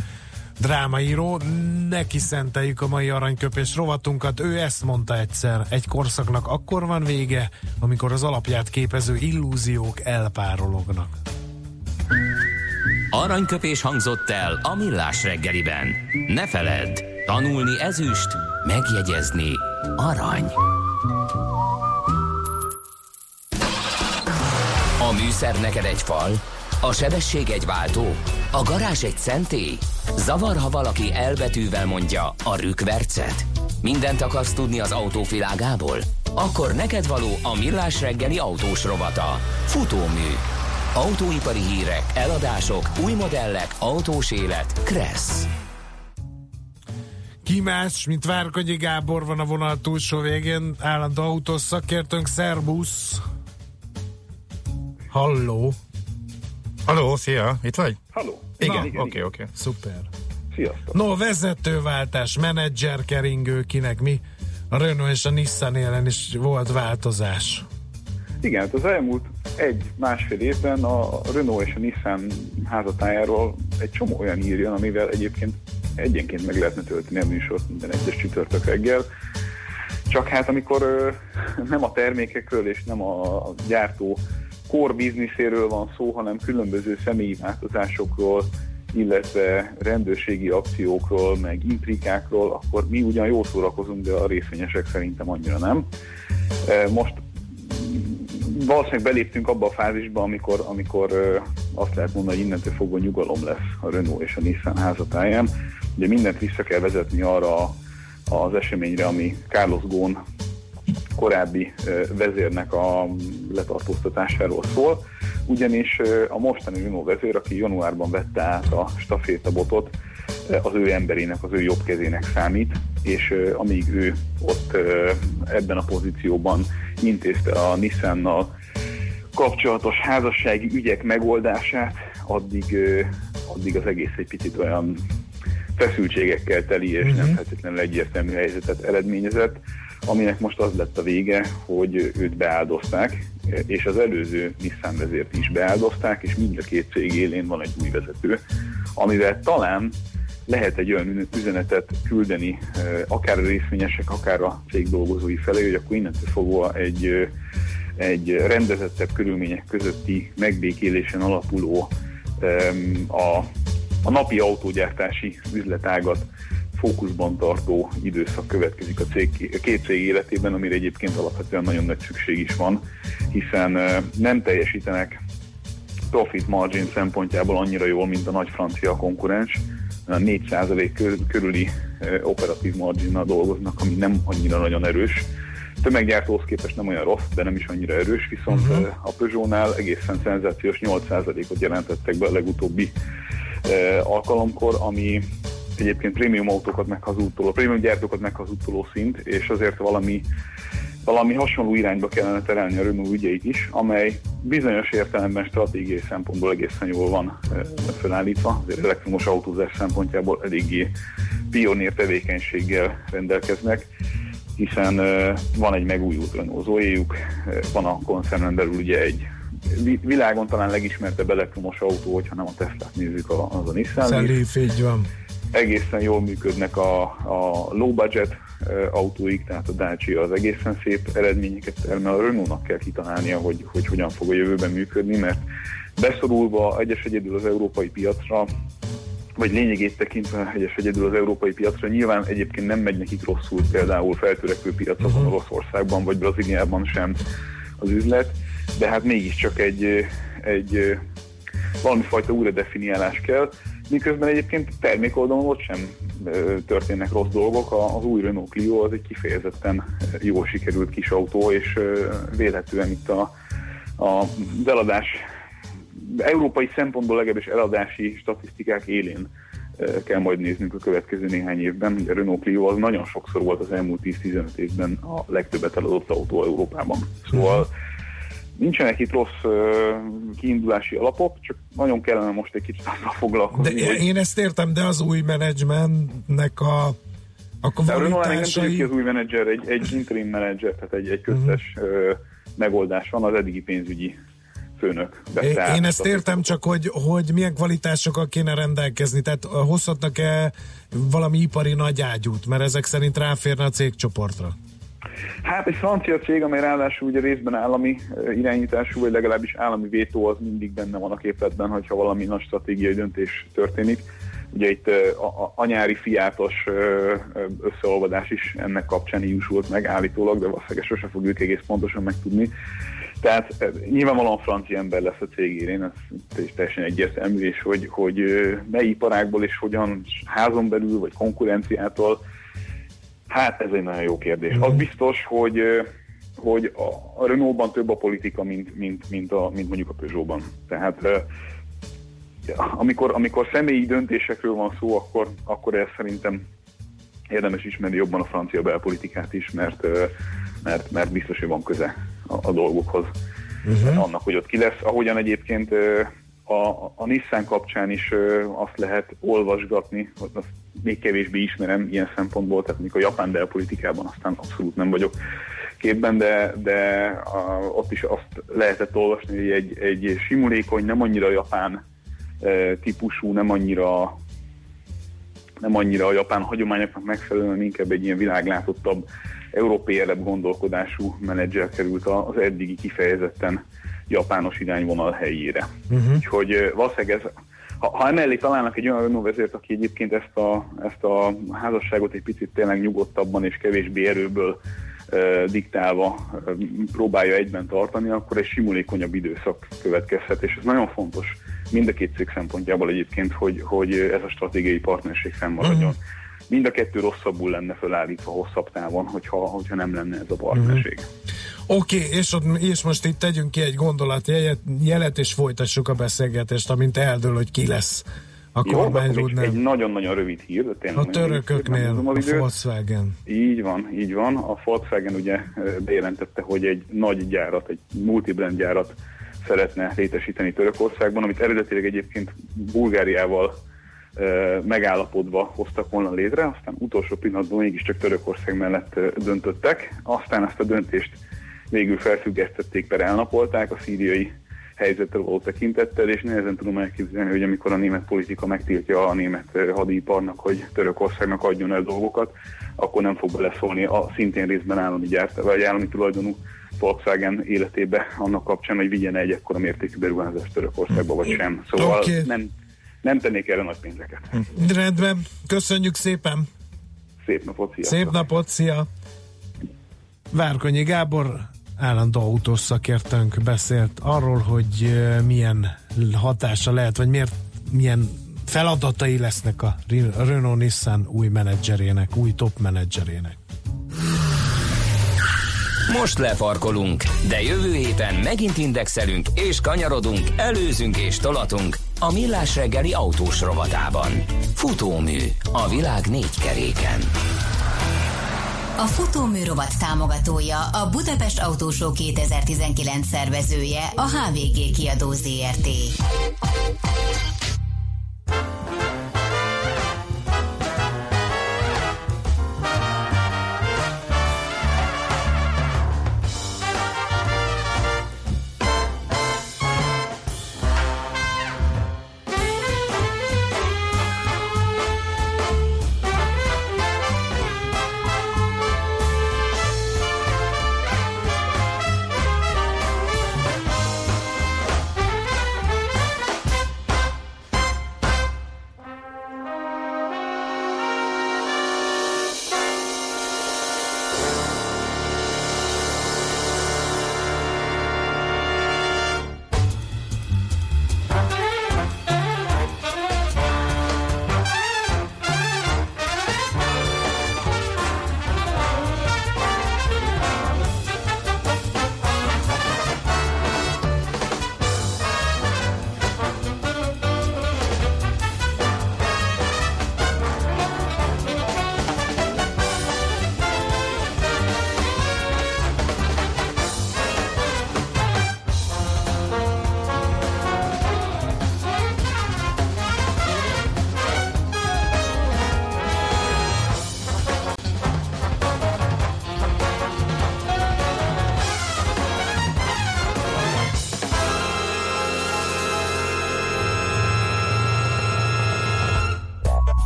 drámaíró, neki szenteljük a mai aranyköpés rovatunkat. Ő ezt mondta egyszer, egy korszaknak akkor van vége, amikor az alapját képező illúziók elpárolognak. Aranyköpés hangzott el a millás reggeliben. Ne feledd, tanulni ezüst, megjegyezni arany. A műszer neked egy fal, a sebesség egy váltó, a garázs egy szentély. Zavar, ha valaki elbetűvel mondja a rükvercet. Mindent akarsz tudni az autóvilágából? Akkor neked való a millás reggeli autós rovata. Futómű. Autóipari hírek, eladások, új modellek, autós élet. Kressz. Ki más, mint Várkonyi Gábor van a vonal túlsó végén, állandó autós szakértőnk, szerbusz. Halló. Halló, szia, itt vagy? Halló. Igen, oké, oké. Okay, okay. Szuper. Sziasztok. No, vezetőváltás, menedzser keringő, kinek mi? A Renault és a Nissan élen is volt változás. Igen, hát az elmúlt egy-másfél évben a Renault és a Nissan házatájáról egy csomó olyan írjon, amivel egyébként egyenként meg lehetne tölteni a műsort minden egyes csütörtök reggel. Csak hát amikor <laughs> nem a termékekről és nem a gyártó core bizniszéről van szó, hanem különböző személyi változásokról, illetve rendőrségi akciókról, meg intrikákról, akkor mi ugyan jól szórakozunk, de a részvényesek szerintem annyira nem. Most valószínűleg beléptünk abba a fázisba, amikor, amikor azt lehet mondani, hogy innentől fogva nyugalom lesz a Renault és a Nissan házatáján. Ugye mindent vissza kell vezetni arra az eseményre, ami Carlos Ghosn korábbi vezérnek a letartóztatásáról szól, ugyanis a mostani Renault vezér, aki januárban vette át a stafétabotot, az ő emberének, az ő jobb kezének számít, és amíg ő ott ebben a pozícióban intézte a Nissannal kapcsolatos házassági ügyek megoldását, addig, addig az egész egy picit olyan feszültségekkel teli, és uh-huh. nem feltétlenül egyértelmű helyzetet eredményezett, aminek most az lett a vége, hogy őt beáldozták, és az előző Nissan vezért is beáldozták, és mind a két cég élén van egy új vezető, amivel talán lehet egy olyan üzenetet küldeni akár a részvényesek, akár a cég dolgozói felé, hogy akkor innentől fogva egy, egy rendezettebb körülmények közötti megbékélésen alapuló a, a napi autógyártási üzletágat fókuszban tartó időszak következik a, cég, a két cég életében, amire egyébként alapvetően nagyon nagy szükség is van, hiszen nem teljesítenek profit margin szempontjából annyira jól, mint a nagy francia konkurens, 4% körüli operatív marginnal dolgoznak, ami nem annyira nagyon erős. Tömeggyártóhoz képest nem olyan rossz, de nem is annyira erős, viszont uh-huh. a Peugeot-nál egészen szenzációs 8%-ot jelentettek be a legutóbbi alkalomkor, ami egyébként prémium autókat meghazudtoló, prémium gyártókat meghazudtoló szint, és azért valami, valami hasonló irányba kellene terelni a Renault ügyeit is, amely bizonyos értelemben stratégiai szempontból egészen jól van felállítva, azért elektromos autózás szempontjából eléggé pionír tevékenységgel rendelkeznek, hiszen van egy megújult Renault zoe van a koncernen belül ugye egy világon talán legismertebb elektromos autó, hogyha nem a Tesla-t nézzük, az a Nissan. Leaf, így van egészen jól működnek a, a low budget autóik, tehát a Dacia az egészen szép eredményeket termel. A Renault-nak kell kitalálnia, hogy, hogy hogyan fog a jövőben működni, mert beszorulva egyes egyedül az európai piacra, vagy lényegét tekintve hegyes egyedül az európai piacra. Nyilván egyébként nem megy nekik rosszul, például feltörekvő piacokon, uh-huh. Oroszországban vagy Brazíliában sem az üzlet, de hát mégiscsak egy, egy valami fajta újra definiálás kell, miközben egyébként termékoldalon ott sem történnek rossz dolgok. Az új Renault Clio az egy kifejezetten jól sikerült kis autó, és véletlenül itt a, a eladás európai szempontból legalábbis eladási statisztikák élén kell majd néznünk a következő néhány évben. A Renault Clio az nagyon sokszor volt az elmúlt 10-15 évben a legtöbbet eladott autó Európában. Szóval nincsenek itt rossz uh, kiindulási alapok, csak nagyon kellene most egy kicsit azzal foglalkozni. De hogy... én ezt értem, de az új menedzsmentnek a a kvalitásai... nem ki az új menedzser, egy, egy interim menedzser, tehát egy, egy köztes uh-huh. uh, megoldás van, az eddigi pénzügyi főnök. Én, én ezt értem, csak hogy, hogy milyen kvalitásokkal kéne rendelkezni, tehát hozhatnak-e valami ipari nagyágyút, mert ezek szerint ráférne a cégcsoportra? Hát egy francia cég, amely ráadásul ugye részben állami irányítású, vagy legalábbis állami vétó, az mindig benne van a képletben, hogyha valami nagy stratégiai döntés történik. Ugye itt a, a, a nyári fiátos összeolvadás is ennek kapcsán jósult meg állítólag, de valószínűleg sose fogjuk egész pontosan megtudni. Tehát nyilvánvalóan francia ember lesz a cégérén, ez is teljesen egyértelmű, és hogy, hogy mely iparákból és hogyan házon belül, vagy konkurenciától, hát ez egy nagyon jó kérdés. Az biztos, hogy hogy a, Renault-ban több a politika, mint, mint, mint, a, mint mondjuk a Peugeot-ban. Tehát amikor, amikor személyi döntésekről van szó, akkor, akkor ez szerintem érdemes ismerni jobban a francia belpolitikát is, mert, mert, mert biztos, hogy van köze a, a dolgokhoz. Uh-huh. Annak, hogy ott ki lesz. Ahogyan egyébként a, a Nissan kapcsán is azt lehet olvasgatni, hogy azt még kevésbé ismerem ilyen szempontból, tehát mikor a japán belpolitikában aztán abszolút nem vagyok képben, de, de a, ott is azt lehetett olvasni, hogy egy, egy simulékony, nem annyira japán e, típusú, nem annyira nem annyira a japán hagyományoknak megfelelően, inkább egy ilyen világlátottabb európai elebb gondolkodású menedzser került az eddigi kifejezetten japános irányvonal helyére. Uh-huh. Úgyhogy valószínűleg ez, ha, ha emellé találnak egy olyan Renault aki egyébként ezt a, ezt a házasságot egy picit tényleg nyugodtabban és kevésbé erőből uh, diktálva uh, próbálja egyben tartani, akkor egy simulékonyabb időszak következhet, és ez nagyon fontos mind a két cég szempontjából egyébként, hogy, hogy ez a stratégiai partnerség fennmaradjon. Uh-huh mind a kettő rosszabbul lenne felállítva hosszabb távon, hogyha, hogyha nem lenne ez a partnerség. Mm-hmm. Oké, okay, és, és most itt tegyünk ki egy gondolatjelet, jelet, és folytassuk a beszélgetést, amint eldől, hogy ki lesz a kormányrúdnál. Egy nagyon-nagyon rövid hír, de tényleg... A törököknél, a Volkswagen. Így van, így van. A Volkswagen ugye bejelentette, hogy egy nagy gyárat, egy multibrand gyárat szeretne létesíteni Törökországban, amit eredetileg egyébként Bulgáriával megállapodva hoztak volna létre, aztán utolsó pillanatban mégiscsak Törökország mellett döntöttek, aztán ezt a döntést végül felfüggesztették, per elnapolták a szíriai helyzetre való tekintettel, és nehezen tudom elképzelni, hogy amikor a német politika megtiltja a német hadiparnak, hogy Törökországnak adjon el dolgokat, akkor nem fog beleszólni a szintén részben állami gyárt, vagy állami tulajdonú Volkswagen életébe annak kapcsán, hogy vigyen egy ekkora mértékű beruházást Törökországba, vagy sem. Szóval okay. nem nem tennék erre nagy pénzeket. Rendben, köszönjük szépen! Szép napot, szia! Szép napot, szia! Várkonyi Gábor állandó autós szakértőnk beszélt arról, hogy milyen hatása lehet, vagy miért, milyen feladatai lesznek a Renault Nissan új menedzserének, új top menedzserének. Most lefarkolunk, de jövő héten megint indexelünk és kanyarodunk, előzünk és tolatunk a Millás reggeli autós rovatában. Futómű a világ négy keréken. A Futómű rovat támogatója a Budapest Autósó 2019 szervezője a HVG kiadó ZRT.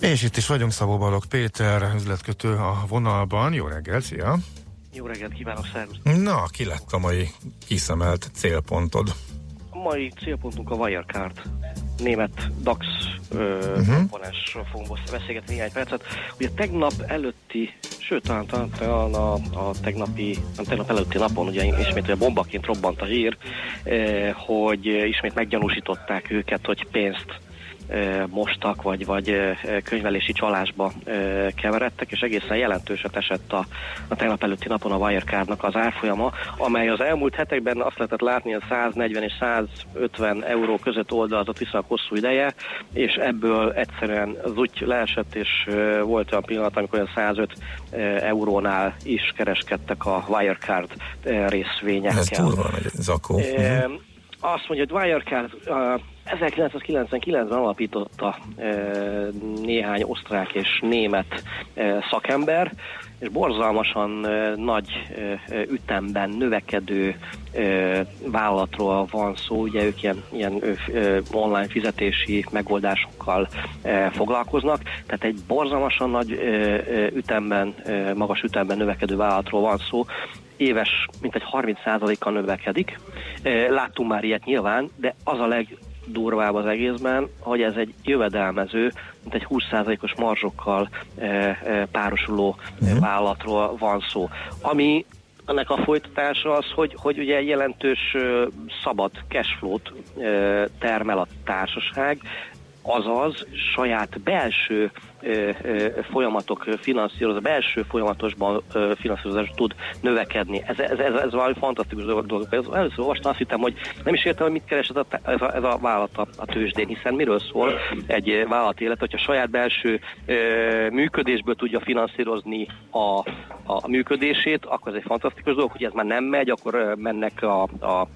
És itt is vagyunk, Szabó Balog Péter, üzletkötő a vonalban. Jó reggel, szia! Jó reggelt kívánok, szervusz! Na, ki lett a mai kiszemelt célpontod? A mai célpontunk a Wirecard. Német DAX Mhm. komponensről fogunk beszélgetni néhány percet. Ugye tegnap előtti, sőt talán, talán, a, a tegnapi, nem tegnap előtti napon ugye ismét ugye bombaként robbant a hír, eh, hogy ismét meggyanúsították őket, hogy pénzt mostak, vagy, vagy könyvelési csalásba keveredtek, és egészen jelentőset esett a, a tegnap előtti napon a Wirecardnak az árfolyama, amely az elmúlt hetekben azt lehetett látni, hogy 140 és 150 euró között oldalazott vissza hosszú ideje, és ebből egyszerűen úgy leesett, és volt olyan pillanat, amikor olyan 105 eh, eurónál is kereskedtek a Wirecard részvényekkel. Ez durva nagy zakó. Eh, azt mondja, hogy Wirecard 1999-ben alapította néhány osztrák és német szakember, és borzalmasan nagy ütemben növekedő vállalatról van szó, ugye ők ilyen, ilyen online fizetési megoldásokkal foglalkoznak, tehát egy borzalmasan nagy ütemben, magas ütemben növekedő vállalatról van szó, éves mintegy 30%-kal növekedik. Láttunk már ilyet nyilván, de az a legdurvább az egészben, hogy ez egy jövedelmező, mint egy 20%-os marzsokkal eh, eh, párosuló eh, vállalatról van szó. Ami ennek a folytatása az, hogy, hogy ugye jelentős ö, szabad cashflow-t ö, termel a társaság, azaz saját belső folyamatok finanszírozás, belső folyamatosban finanszírozás tud növekedni. Ez, ez, ez, ez valami fantasztikus dolog. Ez, először olvastam, azt hittem, hogy nem is értem, hogy mit keresett a, ez, a, ez a vállalat a, a tőzsdén, hiszen miről szól egy vállalat élet, hogyha saját belső ö, működésből tudja finanszírozni a, a működését, akkor ez egy fantasztikus dolog, hogy ez már nem megy, akkor mennek a, a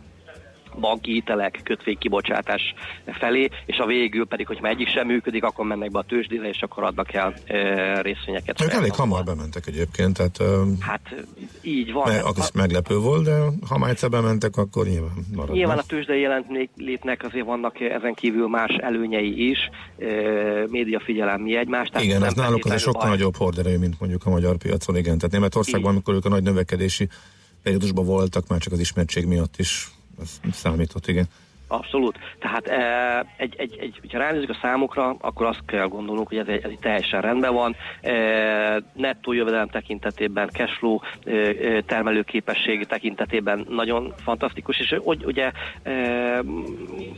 banki hitelek, kötvénykibocsátás felé, és a végül pedig, hogy egyik sem működik, akkor mennek be a tőzsdére, és akkor adnak el e, részvényeket. Ők elég hamar bementek egyébként, tehát Hát így van. me, az meglepő volt, de ha már egyszer bementek, akkor nyilván maradnak. Nyilván a tőzsdei jelenlétnek azért vannak ezen kívül más előnyei is, e, média figyelem mi egymás. tehát Igen, ez náluk azért sokkal baj. nagyobb horderejű, mint mondjuk a magyar piacon, igen. Tehát Németországban, amikor ők a nagy növekedési periódusban voltak, már csak az ismertség miatt is ez számított, igen. Abszolút. Tehát e, egy, egy, egy, ha ránézzük a számokra, akkor azt kell gondolnunk, hogy ez, ez teljesen rendben van. E, nettó jövedelem tekintetében, cashflow e, e, termelőképesség tekintetében nagyon fantasztikus, és hogy ugye e,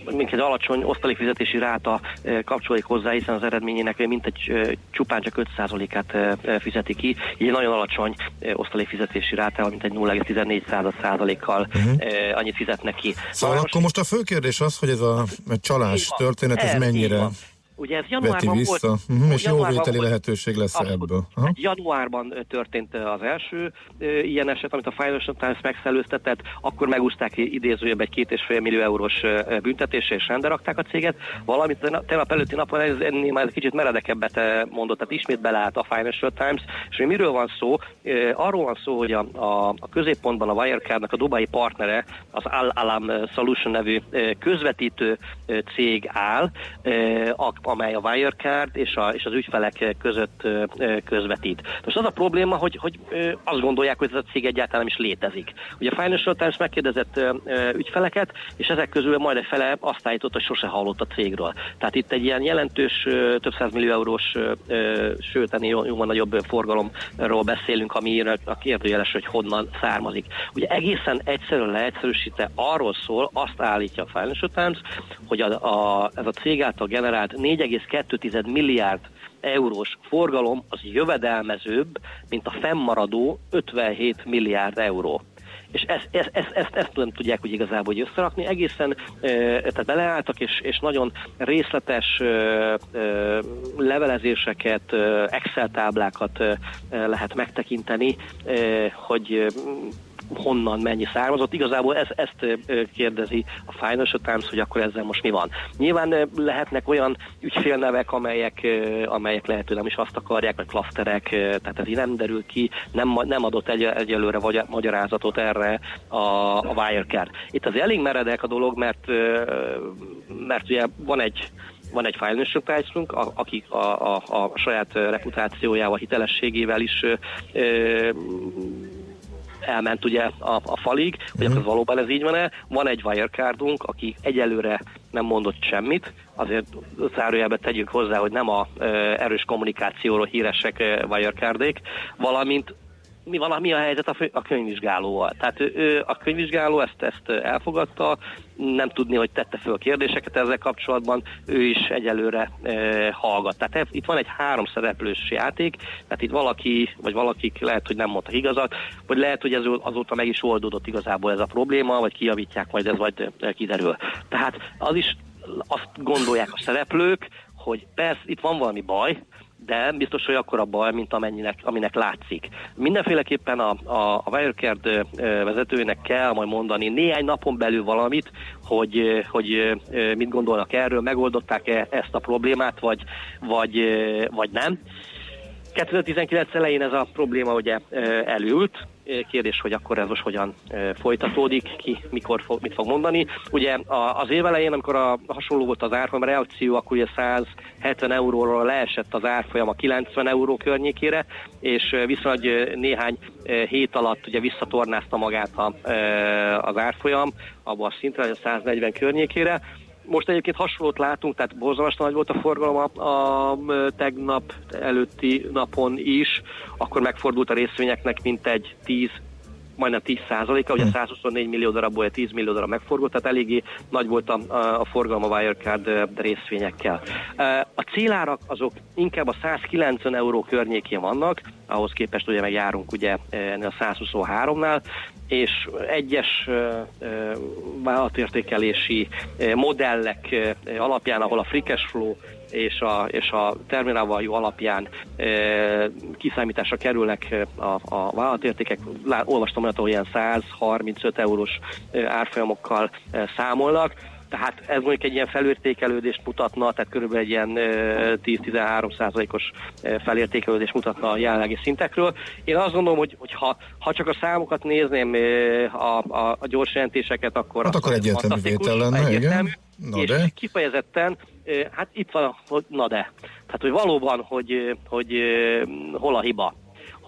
minket egy alacsony osztalékfizetési ráta e, kapcsolódik hozzá, hiszen az eredményének mintegy e, csupán csak 5%-át e, e, fizeti ki, így egy nagyon alacsony e, osztalékfizetési rátával, mint egy 0,14 százalékkal Mhm. e, annyit fizetnek ki. Szóval Na, akkor most a fő kérdés az, hogy ez a csalás történet, ez mennyire van. Ugye ez veti januárban vissza, volt, uh-huh, és jó januárban vételi volt- lehetőség lesz Abszolút. ebből. Aha. Hát januárban ö, történt az első ö, ilyen eset, amit a Financial Times megszellőztetett, akkor megúzták idézőjebb egy két és fél millió eurós büntetésre, és rendre rakták a céget. Valamit tena- tegnap előtti napon ez ennél már egy kicsit meredekebbet mondott, tehát ismét beleállt a Financial Times, és hogy miről van szó? Arról van szó, hogy a, a, a középpontban a Wirecardnak a dubai partnere, az Al-Alam Solution nevű közvetítő cég áll, a- amely a Wirecard és, a, és az ügyfelek között közvetít. Most az a probléma, hogy, hogy azt gondolják, hogy ez a cég egyáltalán nem is létezik. Ugye a Financial Times megkérdezett ügyfeleket, és ezek közül majd egy fele azt állította, hogy sose hallott a cégről. Tehát itt egy ilyen jelentős, több millió eurós, sőt, ennél jó- jóval nagyobb forgalomról beszélünk, ami a kérdőjeles, hogy honnan származik. Ugye egészen egyszerűen leegyszerűsítve arról szól, azt állítja a Financial Times, hogy a, a, ez a cég által generált 4,2 milliárd eurós forgalom az jövedelmezőbb, mint a fennmaradó 57 milliárd euró. és ezt, ezt, ezt, ezt, ezt nem tudják úgy igazából hogy összerakni. Egészen tehát beleálltak, és, és nagyon részletes levelezéseket, Excel táblákat lehet megtekinteni, hogy honnan mennyi származott. Igazából ez, ezt kérdezi a Financial Times, hogy akkor ezzel most mi van. Nyilván lehetnek olyan ügyfélnevek, amelyek, amelyek lehet, hogy nem is azt akarják, vagy klaszterek, tehát ez így nem derül ki, nem, nem adott egy, egyelőre vagy, magyarázatot erre a, a Wirecard. Itt az elég meredek a dolog, mert, mert ugye van egy van egy financial times aki a, a, a saját reputációjával, hitelességével is ö, elment ugye a, a falig, hogy uh-huh. akkor valóban ez így van-e. Van egy Wirecardunk, aki egyelőre nem mondott semmit, azért zárójelbe tegyük hozzá, hogy nem a e, erős kommunikációról híresek e, Wirecardék, valamint mi van, mi a helyzet a, fő, a könyvvizsgálóval. Tehát ő, ő, a könyvvizsgáló ezt, ezt elfogadta, nem tudni, hogy tette föl kérdéseket ezzel kapcsolatban, ő is egyelőre e, hallgat. Tehát itt van egy három szereplős játék, tehát itt valaki, vagy valakik lehet, hogy nem mondtak igazat, vagy lehet, hogy ez azóta meg is oldódott igazából ez a probléma, vagy kijavítják majd ez majd kiderül. Tehát az is azt gondolják a szereplők, hogy persze itt van valami baj, de biztos, hogy akkor a baj, mint amennyinek, aminek látszik. Mindenféleképpen a, a, a Wirecard vezetőnek kell majd mondani néhány napon belül valamit, hogy, hogy mit gondolnak erről, megoldották-e ezt a problémát, vagy, vagy, vagy nem. 2019 elején ez a probléma ugye elült, kérdés, hogy akkor ez most hogyan folytatódik, ki mikor fog, mit fog mondani. Ugye az év elején, amikor a hasonló volt az árfolyam reakció, akkor ugye 170 euróról leesett az árfolyam a 90 euró környékére, és viszonylag néhány hét alatt ugye visszatornázta magát a, az árfolyam abban a szintre, a 140 környékére most egyébként hasonlót látunk, tehát borzalmas nagy volt a forgalom a, a tegnap előtti napon is, akkor megfordult a részvényeknek mintegy 10 majdnem 10 százaléka, ugye 124 hm. millió darabból 10 millió darab megforgott, tehát eléggé nagy volt a, a, a forgalom a Wirecard részvényekkel. A célárak azok inkább a 190 euró környékén vannak, ahhoz képest ugye meg járunk ugye ennél a 123-nál, és egyes vállalatértékelési modellek alapján, ahol a free cash flow és a, és a terminál jó alapján e, kiszámításra kerülnek a, a vállalatértékek. Lá, olvastam olyat, hogy ilyen 135 eurós árfolyamokkal e, számolnak tehát ez mondjuk egy ilyen felértékelődést mutatna, tehát körülbelül egy ilyen 10-13 százalékos felértékelődést mutatna a jelenlegi szintekről. Én azt gondolom, hogy, hogy ha, ha csak a számokat nézném, a, a, a gyors jelentéseket, akkor... Hát akkor egyértelmű vétel lenne, egyértelmű, igen. Na és de. kifejezetten, hát itt van, hogy na de. Tehát, hogy valóban, hogy, hogy hol a hiba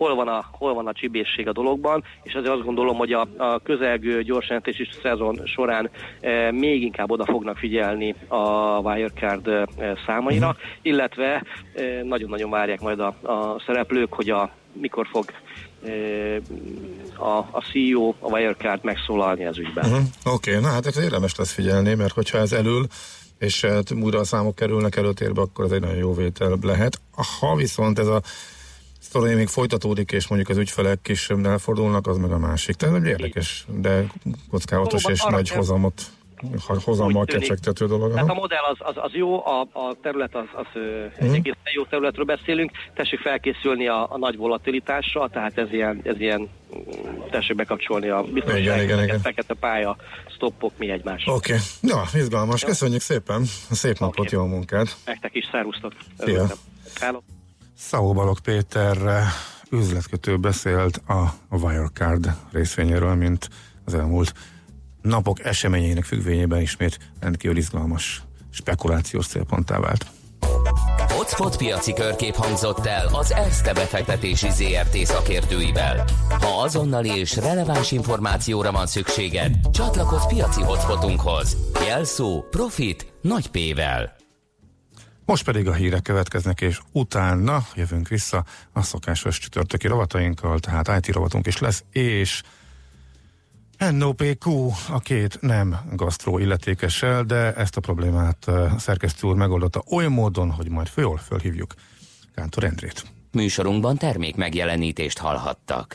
hol van a, hol van a csibészség a dologban, és azért azt gondolom, hogy a, a közelgő gyorsjelentési szezon során e, még inkább oda fognak figyelni a Wirecard e, számaira, uh-huh. illetve e, nagyon-nagyon várják majd a, a szereplők, hogy a mikor fog a, a CEO, a Wirecard megszólalni az ügyben. Uh-huh. Oké, okay, na hát ez érdemes lesz figyelni, mert hogyha ez elül, és hát újra a számok kerülnek előtérbe, akkor ez egy nagyon jó vétel lehet. Ha viszont ez a sztori még folytatódik, és mondjuk az ügyfelek is elfordulnak, az meg a másik. Tehát egy érdekes, de kockázatos és nagy hozamot hozammal kecsegtető dolog. Tehát a modell az, az, az jó, a, a terület az, az egy egész jó területről beszélünk, tessék felkészülni a, a nagy volatilitásra, tehát ez ilyen, ez ilyen tessék bekapcsolni a biztonságot, fekete pálya, stoppok, mi egymás. Oké, okay. ja, izgalmas, köszönjük szépen, szép napot, okay. jó munkát. Nektek is, szervusztok. Szia. Szavó Balog Péter üzletkötő beszélt a Wirecard részvényéről, mint az elmúlt napok eseményeinek függvényében ismét rendkívül izgalmas spekulációs célponttá vált. Hotspot piaci körkép hangzott el az ESZTE befektetési ZRT szakértőivel. Ha azonnali és releváns információra van szükséged, csatlakozz piaci hotspotunkhoz. Jelszó Profit nagy P-vel. Most pedig a hírek következnek, és utána jövünk vissza a szokásos csütörtöki rovatainkkal, tehát IT rovatunk is lesz, és NOPQ a két nem gasztró illetékessel, de ezt a problémát a szerkesztő úr megoldotta olyan módon, hogy majd föl, fölhívjuk Kántor Endrét. Műsorunkban termék megjelenítést hallhattak.